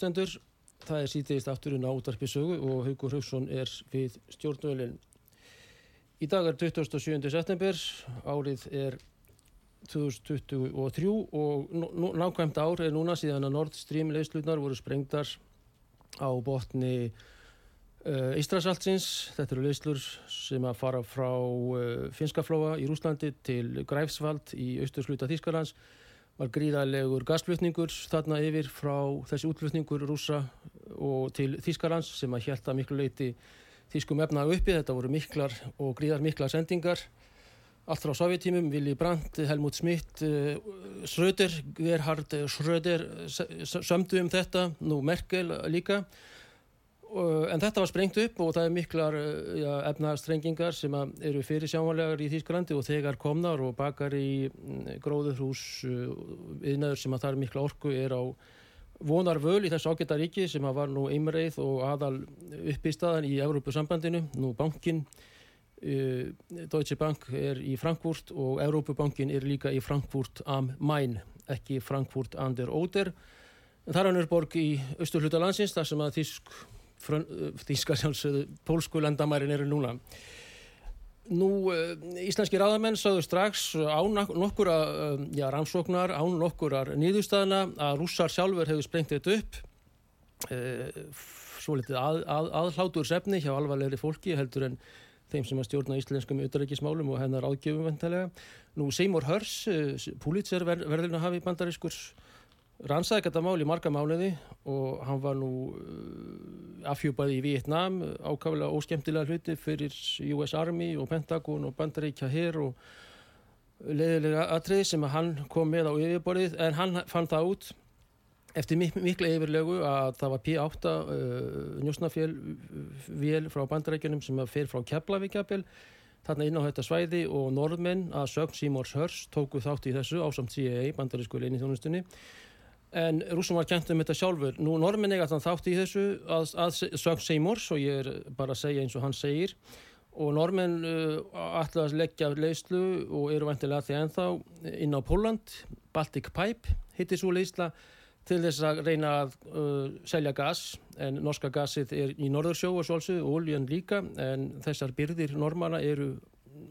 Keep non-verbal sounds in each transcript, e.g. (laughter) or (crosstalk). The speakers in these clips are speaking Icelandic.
Hlustendur. Það er síðdeist afturinn á útarpi sögu og Haugur Haugsson er við stjórnvölinn. Í dag er 27. september, árið er 2023 og nákvæmt ár er núna síðan að Nord Stream leyslutnar voru sprengdar á botni Ístrasaltsins. Þetta eru leyslur sem að fara frá uh, Finskaflóa í Rúslandi til Greifsvald í austursluta Þískalands var gríðarlegur gasflutningur þarna yfir frá þessi útflutningur rúsa og til Þískarlands sem að hjælta miklu leiti Þískum efna uppi. Þetta voru miklar og gríðar mikla sendingar. Allt frá sovjetímum, Willy Brandt, Helmut Schmidt, eh, Schröder, Gerhard Schröder sömdu um þetta, nú Merkel líka en þetta var sprengt upp og það er miklar eh, ja, efnastrengingar sem eru fyrir sjámanlegar í Þýsklandi og þegar komnar og bakar í mm, gróðurhús viðnöður eh, sem að það er mikla orku er á vonar völ í þessu ágæta ríki sem að var nú einmreið og aðal upp í staðan í Európusambandinu, nú bankin uh, Deutsche Bank er í Frankfurt og Európubankin er líka í Frankfurt am Main ekki Frankfurt an der Oder. En það er hann er borg í austurhluta landsins þar sem að Þýsk þýska sjálfsögðu pólsku landamærin eru núna. Nú, uh, íslenski ráðamenn sáðu strax án nokkura uh, já, rannsóknar, án nokkurar nýðustæðina að rússar sjálfur hefur sprengt þetta upp. Svo litið að, að, aðhlátur sefni hjá alvarlegri fólki heldur en þeim sem að stjórna íslenskum auðarækismálum og hennar ágjöfum ventilega. Nú, Seymour Hurs, Pulitzer verðurinn að hafi bandarískurs rannsæði þetta mál í marga mánuði og hann var nú uh, afhjúpaði í Vietnám ákaflega óskemtilega hluti fyrir US Army og Pentagon og bandaríkja hér og leiðilega atrið sem hann kom með á yfirborðið en hann fann það út eftir mik mikla yfirlegu að það var P8 uh, njósnafél vél frá bandaríkjunum sem fer frá Keflavíkjapil þarna inn á þetta svæði og norðmenn að sögn Seymour Hurs tóku þátt í þessu ásamt CIA bandarísku leini þjónustunni en rúsum var kjent um þetta sjálfur. Nú normin eiga þann þátt í þessu að, að sög Seymours og ég er bara að segja eins og hann segir. Og normin uh, ætla að leggja leyslu og eru vantilega því ennþá inn á Póland Baltic Pipe hitti svo leysla til þess að reyna að uh, selja gas. En norska gasið er í Norðursjó og svolsug og oljan líka. En þessar byrðir normana eru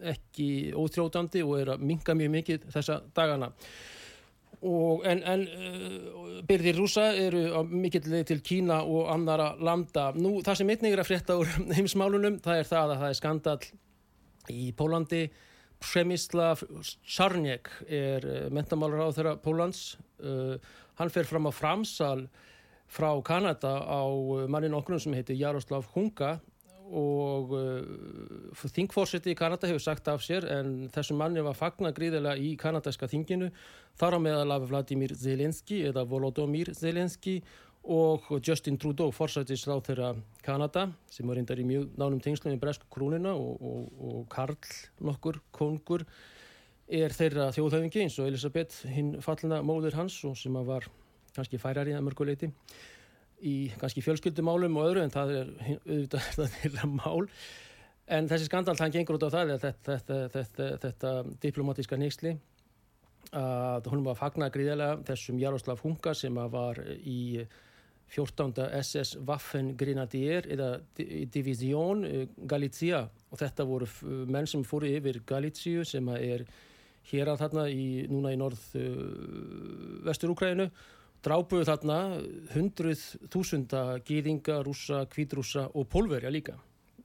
ekki óþrótandi og er að minga mjög mikið þessa dagana Og, en, en uh, byrðir rúsa eru á mikill til Kína og annara landa. Nú það sem einnig er að frétta úr (laughs) heimsmálunum það er það að það er skandal í Pólandi. Przemyslav Sarniek er uh, mentamálur á þeirra Pólans. Uh, hann fer fram á framsal frá Kanada á mannin okkur sem heitir Jaroslav Hunga og uh, þingfórseti í Kanada hefur sagt af sér en þessum manni var fagna gríðilega í kanadæska þinginu þar á meðal af Vladimir Zelenski eða Volodymyr Zelenski og Justin Trudeau fórsætis á þeirra Kanada sem var reyndar í mjög nánum tengslum í Bresku krúnina og, og, og Karl nokkur, kongur er þeirra þjóðhauðingi eins og Elisabeth hinn fallina móður hans og sem var kannski færari að mörguleiti í kannski fjölskyldumálum og öðru en það er auðvitað þeirra mál en þessi skandal það gengur út á það þetta, þetta, þetta, þetta diplomatíska nýksli að hún var fagnar gríðilega þessum Jaroslav Hunga sem var í 14. SS Waffen Grenadier eða Division eh, Galicia og þetta voru menn sem fóru yfir Galiciu sem er hér að þarna í, núna í norð uh, vestur Úkrænu drápuðu þarna hundruð þúsunda gýðinga, rúsa, kvítrúsa og pólverja líka.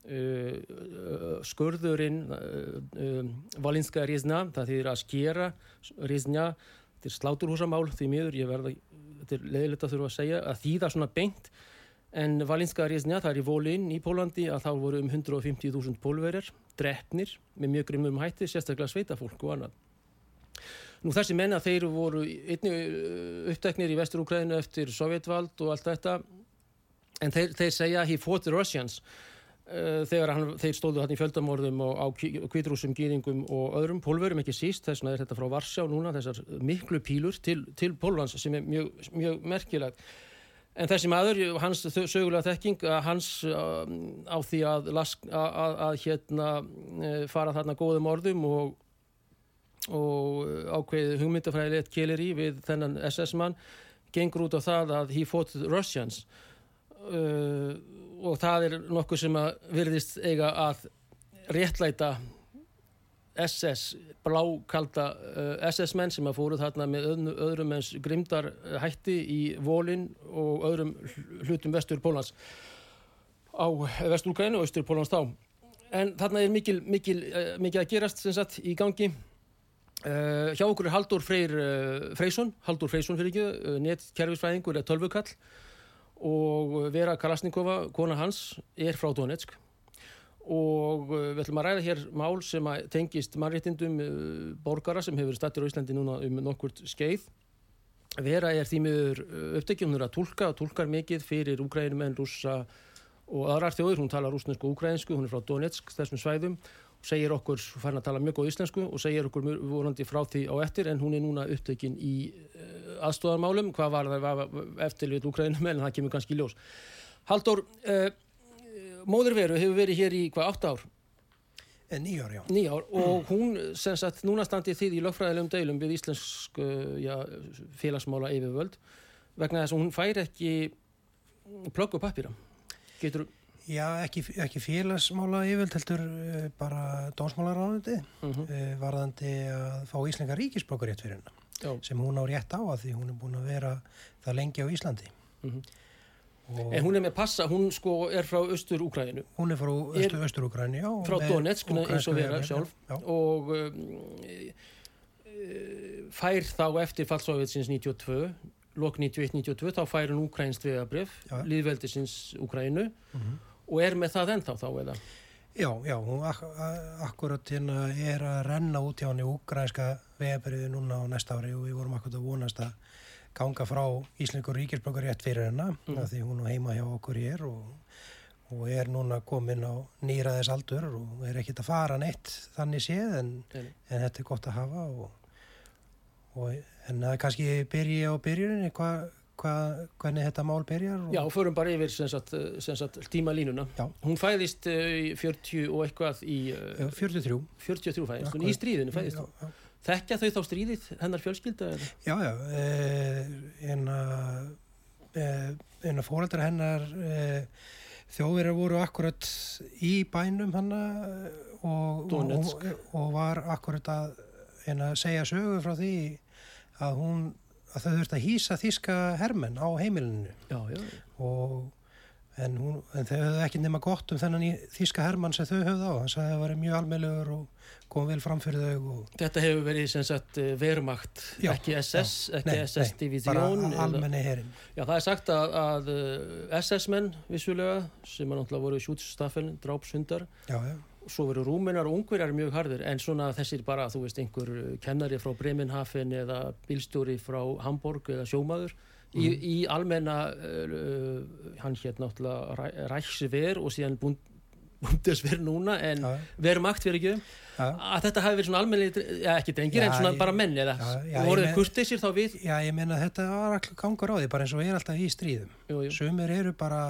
Uh, skurðurinn uh, um, valinska rizna, það þýðir að skera rizna, þetta er sláturhúsamál því miður, ég verða, þetta er leðilegt að þurfa að segja, að þýða svona beint en valinska rizna, það er í volin í Pólandi að þá voru um 150.000 pólverir, drefnir með mjög grimmum hætti, sérstaklega sveitafólk og annað. Nú þessi menna þeir voru einni uppteknir í Vestur-Ukraínu eftir sovjetvald og allt þetta. En þeir, þeir segja he fought the Russians uh, þegar hann, þeir stóðu hann í fjöldamorðum og á kvítrúsum, gýringum og öðrum pólverum ekki síst, þess vegna er þetta frá Varsjá núna þessar miklu pílur til, til Pólvans sem er mjög, mjög merkilegt. En þessi maður, hans sögulega þekking hans uh, á því að, lask, að, að, að hérna uh, fara þarna góðum orðum og og ákveðið hugmyndafræðilegt keleri við þennan SS-mann gengur út á það að he fought the Russians. Uh, og það er nokkuð sem að virðist eiga að réttlæta SS, blákalda uh, SS-menn sem að fóru þarna með öðrum, öðrum eins grimdar hætti í volin og öðrum hlutum vestur Pólans á vesturúkæðinu og austur Pólans þá. En þarna er mikil, mikil, uh, mikil að gerast sagt, í gangi uh, hjá okkur er Haldur Freyr uh, Freysson, Haldur Freysson fyrir ekki uh, nettkerfisfræðingur er tölvukall og Vera Kalasnikova, kona hans, er frá Donetsk. Og við ætlum að ræða hér mál sem tengist mannréttindum borgara sem hefur stættir á Íslandi núna um nokkurt skeið. Vera er þýmiður upptekjumnur að tólka og tólkar mikið fyrir úgrænum en rúsa og aðrar þjóður, hún talar rúsnesku og úgrænsku, hún er frá Donetsk, þessum svæðum segir okkur, farin að tala mjög góð íslensku og segir okkur vorandi frá því á eftir en hún er núna upptekinn í uh, aðstofarmálum, hvað var það eftir við úgrænum en það kemur kannski ljós. Haldur, uh, móðurveru hefur verið hér í hvað, átt ár? Nýjár, já. Nýjár og hún, sem sagt, núna standið þið í lögfræðilegum deilum við íslensk já, félagsmála yfirvöld vegna þess að hún fær ekki plögg og pappýra. Getur... Já, ekki, ekki félagsmála yfirvöld heldur uh, bara dónsmálaráðandi uh -huh. uh, varðandi að fá Íslenga ríkisblokkur rétt fyrir hennar já. sem hún á rétt á að því hún er búin að vera það lengi á Íslandi. -huh. Og en hún er með passa, hún sko er frá Östur-Úkræninu. Hún er frá Östur-Úkræninu, já. Frá Donetsk, eins og vera sjálf. Já. Og um, fær þá eftir fallsofið 92, lok 91-92, þá fær hún úkrænst vegabrif, líðveldisins Úkrænu uh -huh. Og er með það ennþá þá eða? Já, já, hún ak akkurat hérna er að renna út hjá henni úkrænska vegabrifi núna á næsta ári og við vorum akkurat að vonast að ganga frá Íslengur ríkisblokkur rétt fyrir hennar mm. því hún er heima hjá okkur hér og, og er núna komin á nýraðis aldur og er ekkit að fara neitt þannig séð en, en þetta er gott að hafa og, og en það er kannski byrji á byrjuninni hva, hva, hvernig þetta mál byrjar og... Já, förum bara yfir sem sagt, sem sagt, tímalínuna Já. hún fæðist uh, 40 og eitthvað í uh, Já, 43 43 fæðist, hún í stríðinu fæðist Já, já Þekkja þau þá stríðið hennar fjölskylda? Eða? Já, já, eina, eina fóröldra hennar e, þjóðverðar voru akkurat í bænum hanna og, og, og var akkurat að eina, segja sögu frá því að hún að þau þurfti að hýsa þíska hermenn á heimilinu. Já, já. og en, hún, en þau höfðu ekki nema gott um þennan þíska hermann sem þau höfðu á. Þannig að það var mjög almeinlegur og kom vel fram fyrir þau og... Þetta hefur verið sem sagt eh, verumakt já, ekki SS, já, ekki SS-divíðjón bara almenni herin Já það er sagt að, að eh, SS-menn vissulega sem er náttúrulega voru sjútsstaffel drápshundar svo veru rúminar og ungverjar mjög hardir en svona þessir bara þú veist einhver kennari frá Bremenhafen eða bílstjóri frá Hamburg eða sjómaður í, mm. í almenna uh, hann hér náttúrulega ræksver og síðan búndesver núna en ja. verum akt fyrir ekki ja. að þetta hafi verið svona almenni ja, ekki drengir en svona ég, bara menn eða voruð þið kurtisir þá við Já ég menna þetta var alltaf gangur á því bara eins og er alltaf í stríðum jú, jú. sumir eru bara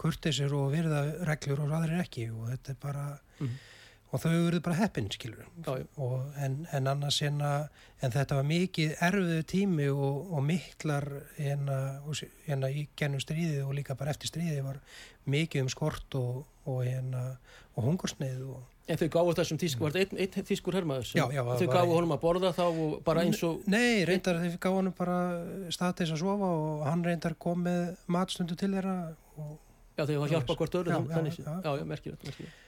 kurtisir og virða reglur og aðrir ekki og þetta er bara mm og þau verður bara heppin skilur en, en annars en, að, en þetta var mikið erfiðu tími og, og miklar en að í gennum stríði og líka bara eftir stríði var mikið um skort og, og, og hungursneið En þau gáðu þessum tísku, var þetta einn ein tískur hermaður? Já, já. Þau gáðu honum að borða þá og bara eins og... Nei, reyndar þau gáðu honum bara staðteins að sofa og hann reyndar kom með matstundu til þeirra Já, þau var hjálpa hvort öru þannig, já, já, merkilegt, merkilegt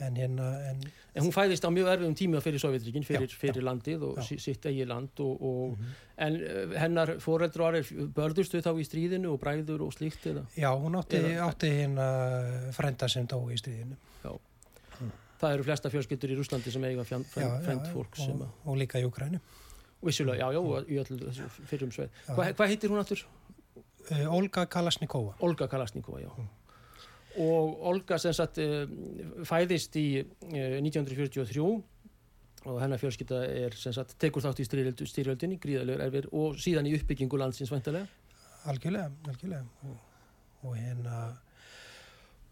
en hérna en, En hún fæðist á mjög erfiðum tíma fyrir Sovjetríkin, fyrir, Já, fyrir já. landið og Já. sitt eigi land og, og Mhm. en uh, hennar foreldru aðeir börðustu þá í stríðinu og bræður og slíkt eða? já, hún átti, átti hérna frenda sem dó í stríðinu Það eru flesta fjölskyldur í Rúslandi sem eiga Já, já, frend fólk og, og líka í Ukrænu vissulega, já, já, í öllu þessu fyrrum sveið. Já. Hva, hvað heitir hún aftur? Uh, Olga Kalasnikova Olga Kalasnikova, já. Og Olga sem sagt uh, fæðist í uh, 1943 og hennar fjölskylda er sem sagt tekur þátt í styrjöld, styrjöldinni, gríðalegur erfir og síðan í uppbyggingu landsins væntalega. algjörlega, algjörlega og, og hérna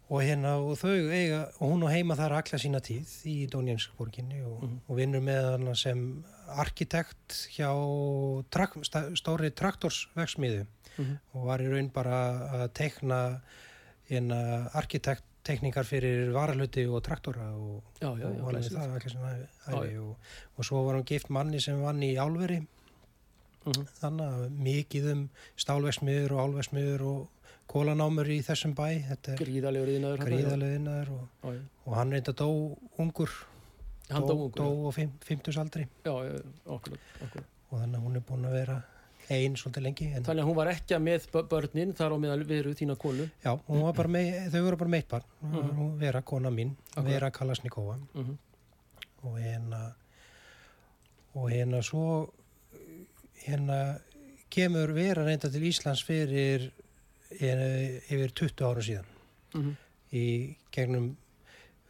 og hérna og þau eiga og hún á heima þar alla sína tíð í Donjenskborginni og, Mhm. og vinnur með hana sem arkitekt hjá trak, stóri traktorsvegsmiðu Mm og var í raun bara að teikna arkitekttekningar fyrir varahluti og traktora og, Já, já, já, og alveg það allir sem æfi og, og svo var hún gift manni sem vann í álveri. Mhm. þannig að mikið um stálvegsmiður og álvegsmiður og kólanámur í þessum bæ. Gríðalegur gríðaleginnar og, og hann reynda dó ungur Hann dó dó á fimm, fimmtusaldri Já, okkur, og þannig að hún er búin að vera ein svolítið lengi en Þannig að hún var ekki með bö- börnin þar á meðal veru þína konu. já, var bara með, þau voru bara meitt barn Mhm. hún vera kona mín, Akkurat. vera Kalasnikova Mm og hérna og hérna svo hérna kemur vera reynda til Íslands fyrir hérna, yfir 20 ára síðan -hmm. í gegnum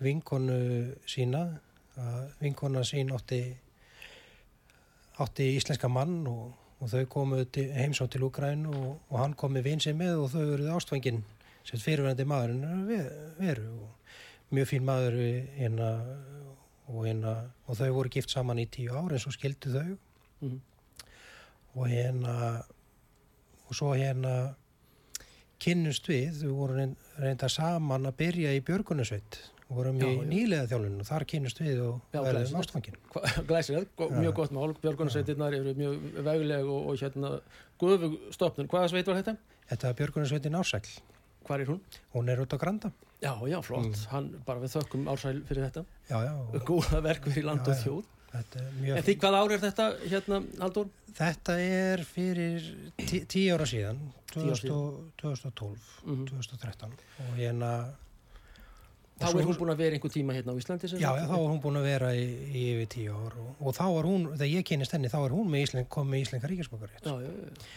vinkonu sína að vinkona sín átti átti íslenska mann og, og þau komu heimsótt til Úgræn og, og hann kom með vin sem með og þau eruð ástfangin sem fyrirverandi maðurinn er ve- veru og mjög fín maður hérna, og, hérna, og þau voru gift saman í tíu ár en svo skildu þau Mhm. og hérna og svo hérna kynnust við, vorum reyn- reynda saman að byrja í Björgunusveit og vorum Já, í nýlega þjálfun og þar kynnust við og verðum ástfangin Já. mjög gott mál. Björgunarsveitirnar eru mjög vegleg og, og hérna guðvug stopnun. Hvaða sveit var þetta? Þetta er Björgunusveitin Ársæl Hvar er hún? hún er út á Granda Já, já, flott. Hann bara við þökkum ársæl fyrir þetta. já, já, Góða verk fyrir land og þjóð. En því hvað ár er þetta, hérna, Haldur? þetta er fyrir tí, tíu ára síðan Tíu ár 2000 og- 2012 Mm 2013 og hérna Þá er hún búin að vera einhver tíma hérna á Íslandi Já, þá var hún búin að vera í, í yfir tíu ár og, og þá var hún, þegar ég kynist henni, þá er hún með Ísland, kom með já,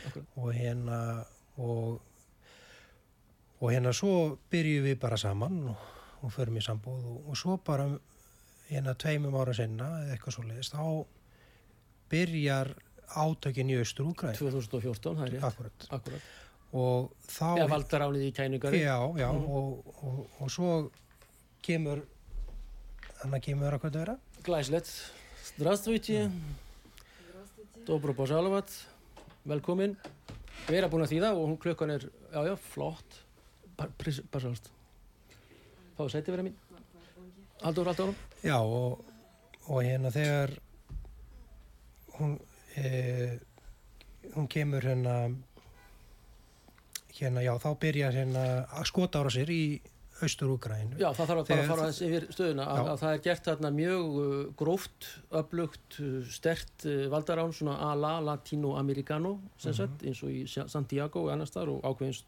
akkurat. og hérna og, og hérna svo byrjum við bara saman og, og förum í sambúð og, og svo bara hérna tveimum ára senna eða eitthvað svo leiðist, þá byrjar átökin í austur úgræn 2014, það er rétt. akkurat Akkurat. og þá Eða valdaránið í kænugari. já, já, og, og, og svo kemur hann að kemur að hvað það vera Glæslegt, zdravstvítið Dobro Básalovat velkomin. Við erum búin að þýða og hún klukkan er jájá, já, flott. Básalovat þá setið verið mín haldur, haldur já og, og hérna þegar hún eh, hún kemur hérna hérna já, þá byrjar hérna að skota ára sér í austur Úgræn. Já, það þarf að að fara aðeins yfir stöðuna. Að, að það er gert þarna mjög uh, gróft, öflugt, uh, stert uh, valdarán, svona a la latino-americano, sem sagt, eins og í Sa- Santiago og annars þar og ákveðins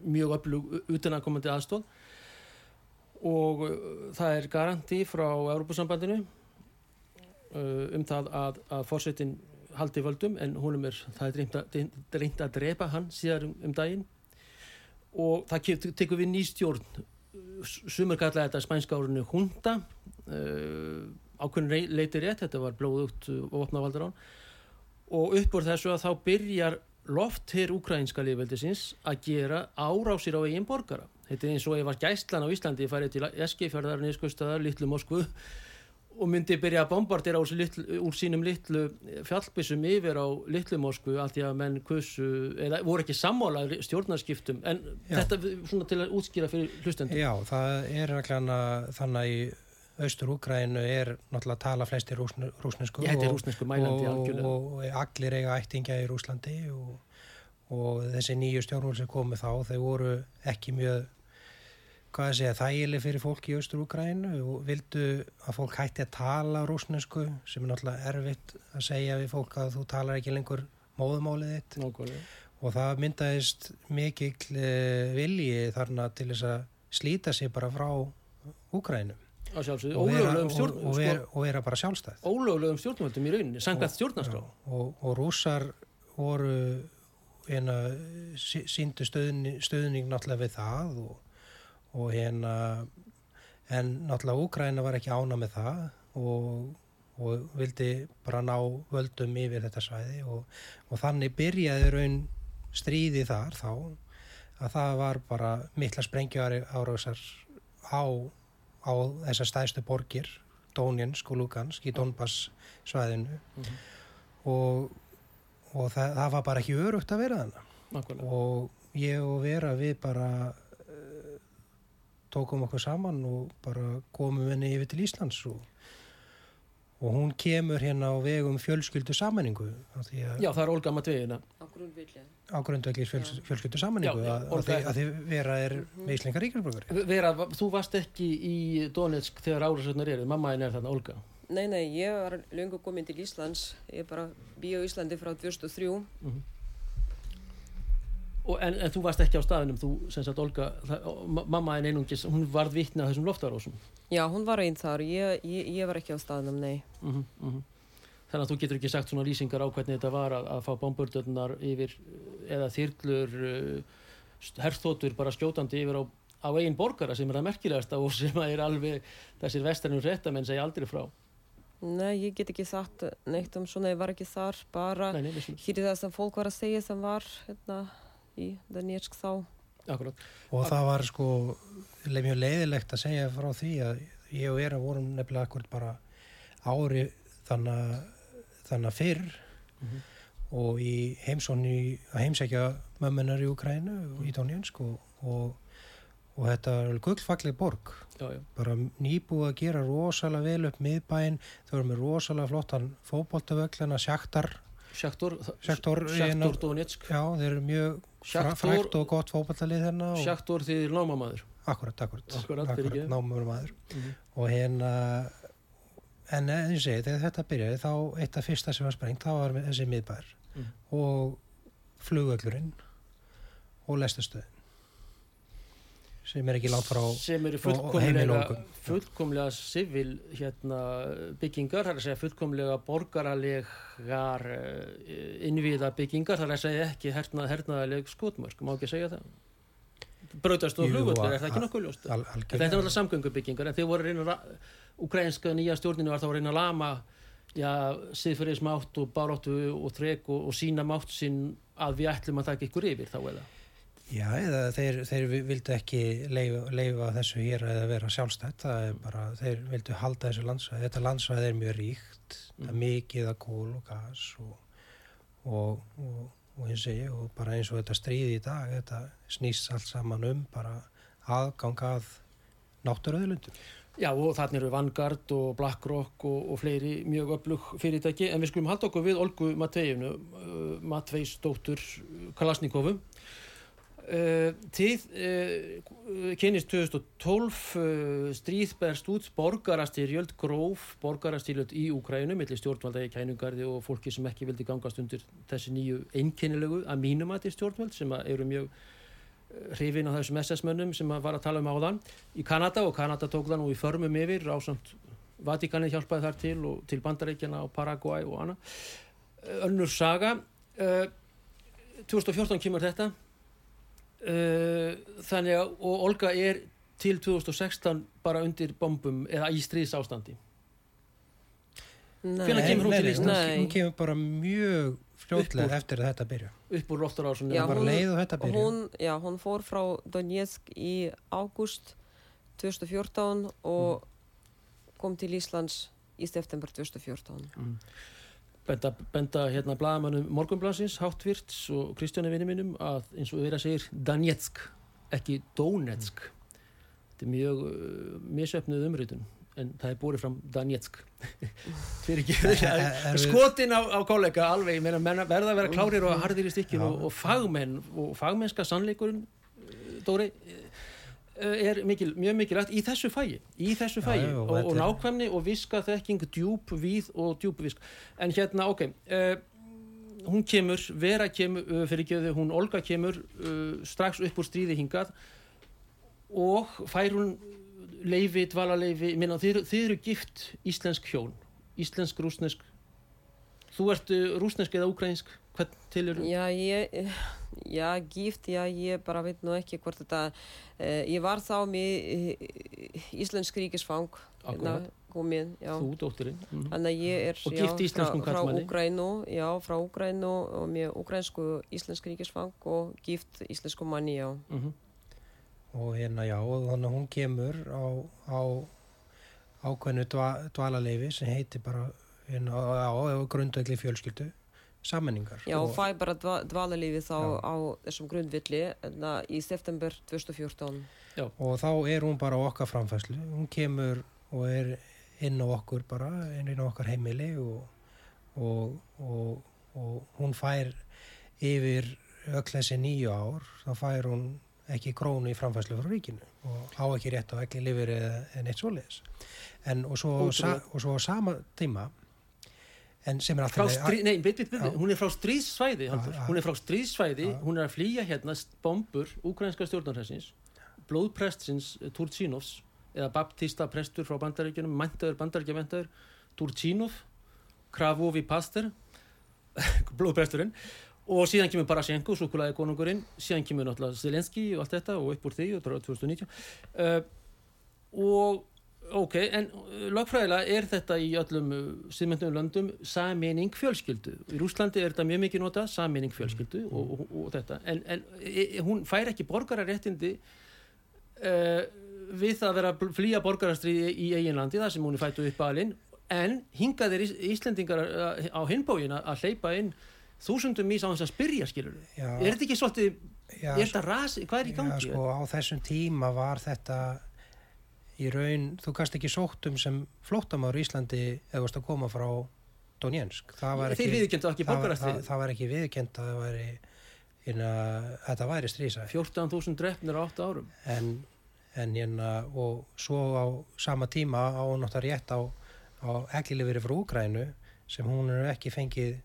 mjög öflug utanakomandi aðstóð og það er garanti frá Europasambandinu uh, um það að, að fórsetin haldi völdum en honum er, það er reynd að, reynd að drepa hann síðar um, um daginn og það tekur við ný stjórn. Sumur kallaði þetta spænska árinu hunda uh, ákveðin rey- leiti rétt, þetta var blóðugt uh, og opnavaldur án og upp úr þessu að þá byrjar loft hér ukrainska liðveldisins að gera árásir á eigin borgara. Þetta er eins og ef var gæslan á Íslandi farið til Eskifjörðar, Nýskustöðar, Littlu Moskvu og myndi byrja að bombardera úr, litlu, úr sínum litlu fjallbissum yfir á litlu Moskvu af því að menn kussu, eða voru ekki sammála stjórnarskiptum, en Já. þetta svona til að útskýra fyrir hlustendur Já, það er reglan þannig að í austur Úgrænu er náttúrulega að tala flesti rúsn, rúsnesku og- rúsnesku mælandi og, og, og allir eiga ættingja í Rúslandi og, og þessi nýju stjórnvöld sem komu þá, þau voru ekki mjög hvað að segja, þægileg fyrir fólk í Austur-Úgrænu og vildu að fólk hætti að tala rúsnesku sem er náttúrulega erfitt að segja við fólk að þú talar ekki lengur móðumálið þitt. Nákvæmlega. og það myndaðist mikill uh, vilji þarna til þess að slíta sig bara frá Að sjálfsögðu, og vera, og, og, vera, sko, og vera bara sjálfstæð. Ólöglegum stjórnvöldum í rauninni, sangað stjórnarskrá. og, og rússar voru hérna sí- sýndu stöðning, stöðning náttúrulega við það og, og hérna en náttúrulega Úgræna var ekki ána með það og, og vildi bara ná völdum yfir þetta svæði og, og þannig byrjaði raun stríði þar þá að það var bara mikla sprengjuari árásar á, á þessar stæðstu borgir Dónjansk og Lugansk í Donbass svæðinu og, og það, það var bara ekki örugt að vera þannig og ég og Vera við bara tókum okkur saman og bara komum henni yfir til Íslands og, og hún kemur hérna á vegum fjölskyldu sammenningu því að Já, það er Olga Matvegina. á grundvöldis fjöls, fjölskyldu sammenningu Já, já, að, að, er- því Vera er meislinga ríkjarbrókari Vera, þú varst ekki í Donetsk þegar árásögnar eru, mamma einn er þarna, Olga. Nei, nei, ég var lengur komin til Íslands. Ég bara býð á Íslandi frá 2003. Og, en, en þú varst ekki á staðinum, þú, sem sagt, Olga, það, ma- mamma einn einungis, hún varð vitni að þessum loftarásum. Já, hún var einn þar. Ég, ég, ég var ekki á staðnum, nei. Mm Þannig að þú getur ekki sagt svona lýsingar á hvernig þetta var að, að fá bomburdurnar yfir eh, eða þyrlur, herþótur bara skjótandi yfir á, á eigin borgara sem er það merkilegasta og (laughs) sem er alveg þessir vesternum réttamenn segja aldrei frá. Nei, ég get ekki sagt neitt um svona, ég var ekki þar. Bara hér það sem fólk var að segja sem var hérna í Donetsk þá. akkurat. og það var sko mjög leiðilegt að segja frá því að ég og Vera vorum nefnilega akkur bara ári þannig að fyrr Mhm. og í heimsóni að heimsækja mömmunar í Ukrænu og í Donjansk og, og, og þetta er gullfagleg borg Já, já. bara nýbúið að gera rosalega vel upp miðbæinn, þau eru með rosalega flottan fótboltavöllina, sjaktar Sjaktor, Sjaktor, Sjaktor Donetsk. já, þeir eru mjög frækt og gott fótboltalið hérna og, Sjaktor því námamaður. akkurat, akkurat, Akkurat, fyrirgefðu. námur maður Mhm. og hérna en eins og þegar þetta byrjaði þá eitt af fyrsta sem var sprengt, þá var þessi miðbær Mhm. og flugöllurinn og lestastöðin sem er ekki langt frá sem eru fullkomlega, fullkomlega civil hérna, byggingar, það er að segja fullkomlega borgaralegar uh, innviða byggingar, það er að segja ekki hernað, hernaðaleg skotmörk, má ekki segja það? Brautast og flugvöldur, er það ekki nokkuð ljóst? al, Þetta er alltaf samgöngubyggingar en þeir voru reyna ukrainska nýja stjórninu var þá að reyna að lama siðferðismátt og baráttu og þrek og, og sína mátt sinn að við ætlum að taka ykkur yfir þá eða Já, eða þeir, þeir vi- vildu ekki leifa, þessu hér að vera sjálfstætt, það er bara, þeir vildu halda þessu landsvæði, þetta landsvæði er mjög ríkt, það er mikið að kól og gas og, og, og, og eins og ég, og bara eins og þetta stríði í dag, þetta snýst allt saman um bara aðgang að náttúruðlundum. Já og þannig eru Vanguard og BlackRock og, og fleiri mjög öflug fyrirtæki en við skulum halda okkur við Olgu Matveifnu, uh, Matveisdóttur Kalasnikovu. Uh, tíð uh, kynist 2012 uh, stríð berst út borgarastyrjöld, gróf borgarastyrjöld í Úkrænu, millir stjórnvalda í kænugarði og fólki sem ekki vildi gangast undir þessi nýju einkennilegu að mínum að til stjórnvald sem eru mjög hrifin á þessum SS-mönnum sem var að tala um áðan í Kanada og Kanada tók það nú í förmum yfir ásamt Vatikanið hjálpaði þar til og til Bandaríkjana og Paraguay og annað. Önnur saga uh, 2014 kemur þetta uh, þannig að og Olga er til 2016 bara undir bombum eða í stríðs ástandi Nei. Hún? Nei. Hún kemur bara mjög úr. eftir að þetta byrja. upp úr Já, bara hún-. Hún, fór frá Donetsk í ágúst 2014 og kom til Íslands í september 2014. benda, benda hérna blaðamannum Morgunblansins, Háttvirts og Kristjáni vinni mínum að eins og þeirra segir Danetsk, ekki Donetsk. Þetta er mjög uh, misöfnuð umrýtun en það er búið fram Danetsk. (laughs) Fyrir ekki skotin á, á kollega alveg, ég meina verða að vera klárir og harðir í stykkinu og, og fagmenn og fagmennska sannleikurinn uh, Dóri uh, er mikil, mjög mikilvægt í þessu fæi, í þessu fæi já, og og, nákvæmni og viska þekking, djúb, víð og djúb visk. En hérna, ok, uh, hún kemur, Vera kemur, uh, fyrir geðu, hún Olga kemur uh, strax upp úr stríði hingað og fær hún leifi, dvalarleifi, minna, þið, þið eru gift íslensk hjón, íslensk, rúsnesk, þú ert uh, rúsnesk eða úkrænsk, hvern til eru? Já, ég, já, gift, já, ég bara veit nú ekki hvort þetta, eh, ég var þá með eh, íslensk ríkisfang, Akkúrat. komin, já. Þú, dóttirinn. Mm Þannig að ég er Og já, gift íslenskum frá, frá. Úgrænu, já, frá Úgrænu og með úgrænsku íslensk ríkisfang og gift íslensku manni, já. -hmm. og hérna já, og þannig að hún kemur á, á ákveðnu dva, dvalarleifi sem heitir bara hérna, á, á grundvegli fjölskyldu sammenningar Já, og fæ bara dva, dvalarlífi þá Já. á þessum grundvilli na, í september 2014. og þá er hún bara okkar framfæslu hún kemur og er inn á okkur bara, inn á okkar heimili og, og, og, og hún fær yfir öll þessi nýju ár þá fær hún ekki krónu í framfæslu frá ríkinu og á ekki rétt á ekki lifir eða en eitt svoleiðis en og svo, sa, og svo á sama tíma en sem er alltaf stríð, nei, veit, veit, veit, Já. hún er frá stríðsvæði. Já, já. hún er frá stríðsvæði, hún er að flýja hérna bombur úkrænska stjórnarhessins blóðprestsins eh, Turchinovs eða baptista prestur frá bandaríkjunum mæntaður bandaríkjaventaður Turchinov Kravovi Pastor (laughs) blóðpresturinn og síðan kemur Barashenko, súkulaði konungurinn síðan kemur náttúrulega Zelenski og allt þetta og upp úr því, og það er 2019 uh, og ok, en uh, lagfræðilega er þetta í öllum síðmyndum löndum sameining fjölskyldu. Í Rúslandi er þetta mjög mikið nota sameining fjölskyldu og, og, og þetta. En, en e, e, hún fær ekki borgararéttindi uh, við að vera flýja borgarastriði í eiginlandi þar sem hún er fættu upp alinn en hingað Ís- Íslendingar uh, á hinbógin að hleypa inn þúsundum mís á þess að spyrja skilur Já. er þetta ekki svolítið já, er þetta ras, hvað er í gangi? Já, sko, á þessum tíma var þetta í raun, þú kannst ekki sótt um sem flóttamár í Íslandi eða varst að koma frá Donjensk. Það var ekki, það, það, það var ekki viðkend að það væri, inna, þetta væri strísæð. 14.000 drefnir á 8 árum En, en hérna, og svo á sama tíma á hún átt að rétt á, á eglilifiri frá Úgrænu sem hún er ekki fengið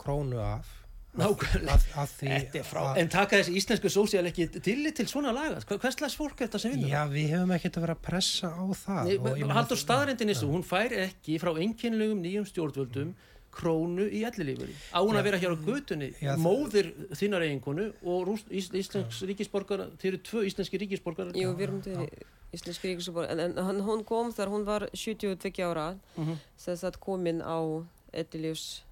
krónu af. Nákvæmlega. Þetta er frá, að- en taka þessi íslensku sósíal ekki tillit til svona laga? Hvers slags fólk er þetta sem vinnur? Já, við hefum ekkert að vera að pressa á það. og ég meina- Haldur staðrendin þessu, hún fær ekki frá einkennilegum nýjum stjórnvöldum krónu í ellilífuri á hún að vera hér á götunni Já, móðir þinnar eiginkonu og rúst, ís, íslensk ríkisborgar þeir eru tvö íslenski ríkisborgar Jú, við erum til íslensk ríkisbor, en, en hann, hún kom þegar hún var 72 ára, Mhm. þess að komin á ettilífs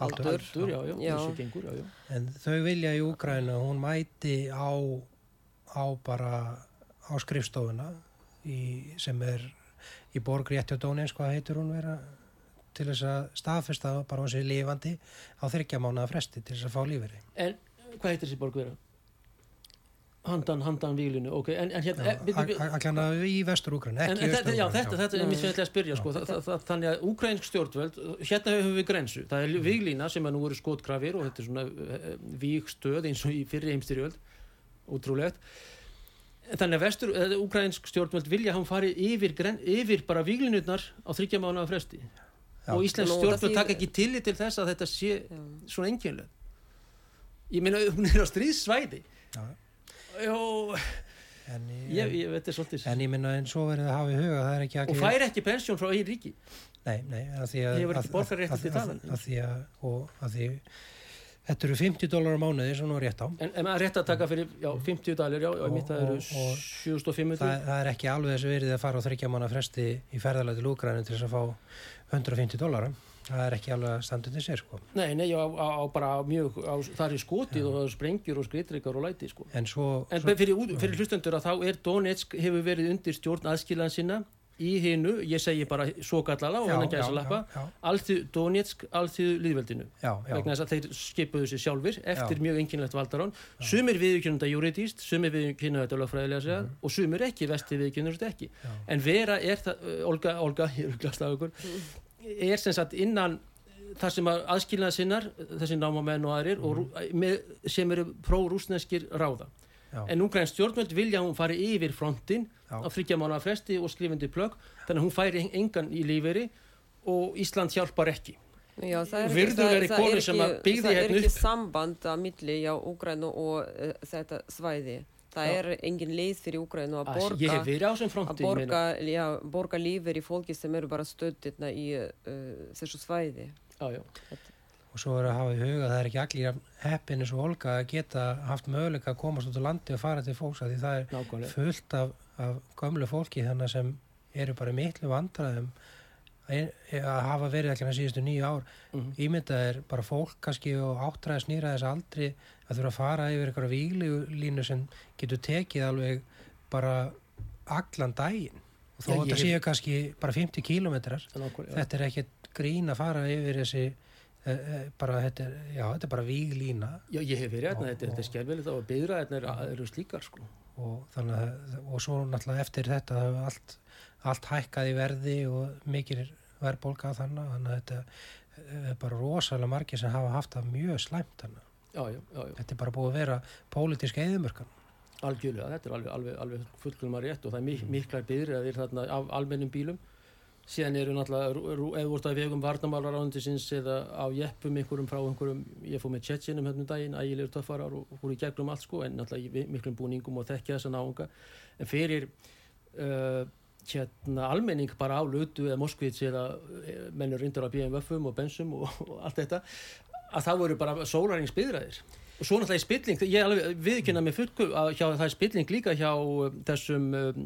Aldur. aldur. Já, já, Já. gengur, já, já. En þau vilja í Úgræna, hún mæti á, á bara á skrifstofuna í, sem er í borg rétti og Dónins, hvað heitir hún vera til þess að staðfesta bara hún sé lifandi á þryggja mánuða fresti til þess að fá líferi. en hvað heitir þessi borg vera? Handan, handan víglinu. Ok, en, en hérna eh, Allan að í vestur Úgræna, En, ekki en í þetta, já, þetta, þetta er ég ætla að spyrja sko. Það, það, þannig að úkrænsk stjórnvöld hérna höfum við grensu, það er víglína sem að nú eru skotkrafir og þetta er svona uh, vígstöð eins og í fyrri heimstyrjöld útrúlegt þannig að vestur, úkrænsk stjórnvöld vilja hann fari yfir, gren, yfir bara víglínutnar á þryggja mánuða fresti. Já. og það stjórnvöld taka ekki tillit til þess að þetta sé Já. svona enginlega ég meina hún er á stríðsvæði Já. Jó, En, ég, ég veit þetta svolítið en ég minna en svo verið að hafa í huga, það er ekki og allir... fær ekki pensjón frá eigin ríki Nei, nei, að því að... Hefur ekki að- borgararétt að- til að- þaðan. að því að, og að því, þetta eru 50 dólar á mánuði sem nú er rétt á. En, en rétt að taka fyrir já, 50 dalir, já, og Og- mitt það eru og- og 7500 Það, það er ekki alveg þessu verið að fara á þryggja manna fresti í ferðalagi til Úgræni til þess að fá 150 dólara. Það er ekki alveg að standa til sér, sko. Nei, nei, á, á, á bara mjög á, það er skotið og það er sprengjur og skritrykar og læti, sko. En svo... En svo fyrir, fyrir hlustendur að þá er Donetsk hefur verið undir stjórn aðskilaðan sinna í hinu, ég segi bara svo gallala og hann að gæsa lappa já, Alþjóð Donetsk, já, já, vegna þess að þeir skipuðu sér sjálfur eftir Já. mjög einkynlegt valdarán. Sumir viðurkynna þetta juridíst, sumir viðurkynna þetta lögfræðilega segja og sumir ekki, vesti viðurkynna þetta ekki. Já. en vera er það, Olga, Olga ég er glast af ykkur er sem sagt innan þar sem að aðskilnaða sinnar þessi námamenn og aðrir og, rú- með, sem eru pró-rúsneskir ráða Já. en úgræn stjórnvöld vilja að hún fari yfir frontin Já. á þryggja mánuða fresti og skrifandi plögg þannig að hún færi engan í lífeyri og Ísland hjálpar ekki Já, það er Virðulegri það- það er ekki- að Það er hérna ekki samband að milli já, Úgrænu og uh, þetta svæði. Það Já. er engin leið fyrir að borga, á þessum að borga, já, borga lífur í fólki sem eru bara stöðirna í uh, þessu svæði. já, já. og svo er að hafa í huga að það er ekki allir heppin eins og Olga að geta haft möguleika að komast út á landi og fara til fólks að því það er nákvæmlega fullt af, af gömlu fólki þannig sem eru bara miklu vandræðum að hafa verið ekki að síðustu nýju ár Mhm. ímyndað er bara fólk kannski og áttræðis nýra þess aldri að þurfa að fara yfir eitthvað víglínu sem getur tekið alveg bara allan daginn og þó Já, þetta séu kannski bara 50 kílómetrar nákvæmlega. þetta er ekkert grín að fara yfir þessi e, e, bara þetta er, já, þetta er bara víglína Já, ég hef verið hérna, Og- þetta, er skelvelið og byðraðirna eru, eru slíkar sko. og þannig að og svo náttúrulega eftir þetta það hefur allt, allt hækkað í verði og mikil verðbólka þannig þannig að þetta er bara rosalega margir sem hafa haft það mjög slæmt þannig Já, já, þetta er bara búið að vera pólitísk eðumörkan algjörlega, þetta er alveg, alveg, alveg fullklumar rétt og það er mik miklar byðraðir þarna af almennum bílum. Síðan eru náttúrulega, rú- rú- ef þú ert að vegum varnamálarándisins eða á jeppum einhverjum frá einhverjum, ég fór með tjetsinum hérna um daginn, ægilegur töffarar og í gegnum allt sko, en náttúrulega miklum búningum og þekkja þessa náunga, en fyrir uh, hérna almenning bara á Lutu eða Moskvits eða eh, mennur reyndar á BMW-um og Bensum og, og allt þetta að það voru bara sólaringsbyðraðir og svo náttúrulega í spilling, ég er alveg viðkynna með fullku að hjá, það er spilling líka hjá um, þessum um,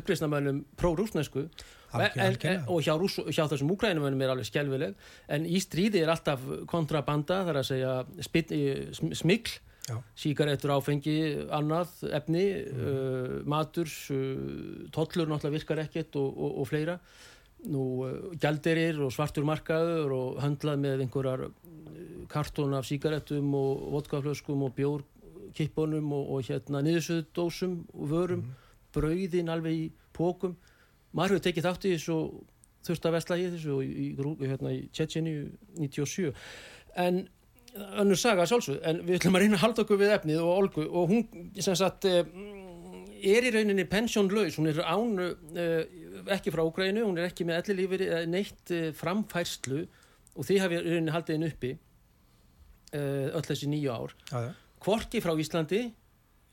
uppreisnamönnum pró-rúsnesku og hjá, rúss, hjá þessum úkrænumönnum er alveg skelvileg en í stríði er alltaf kontrabanda þar að segja smikl síkaretur, áfengi, annað efni, uh, matur uh, tollur náttúrulega virkar ekkert og, og, og fleira nú uh, gjalderir og svartur markaður og höndlað með einhverjar uh, kartón af síkaretum og vodkaflöskum og bjórkippunum og, og hérna niðursöðdósum og vörum, brauðin alveg í pókum maður hefur tekið þátt í þessu þurft að vesla í þessu og í, í, hérna, í Tjetjeni 97 en önnur saga sjálfsög en við ætlum að reyna að halda okkur við efnið og Olgu og hún sem sagt eh, er í rauninni pensjónlaus, hún er án ekki frá Úgrænu, hún er ekki með ellilífur neitt uh, framfærslu og því hafi rauninni haldið henni uppi uh, öll þessi nýju ár já. Kvorki frá Íslandi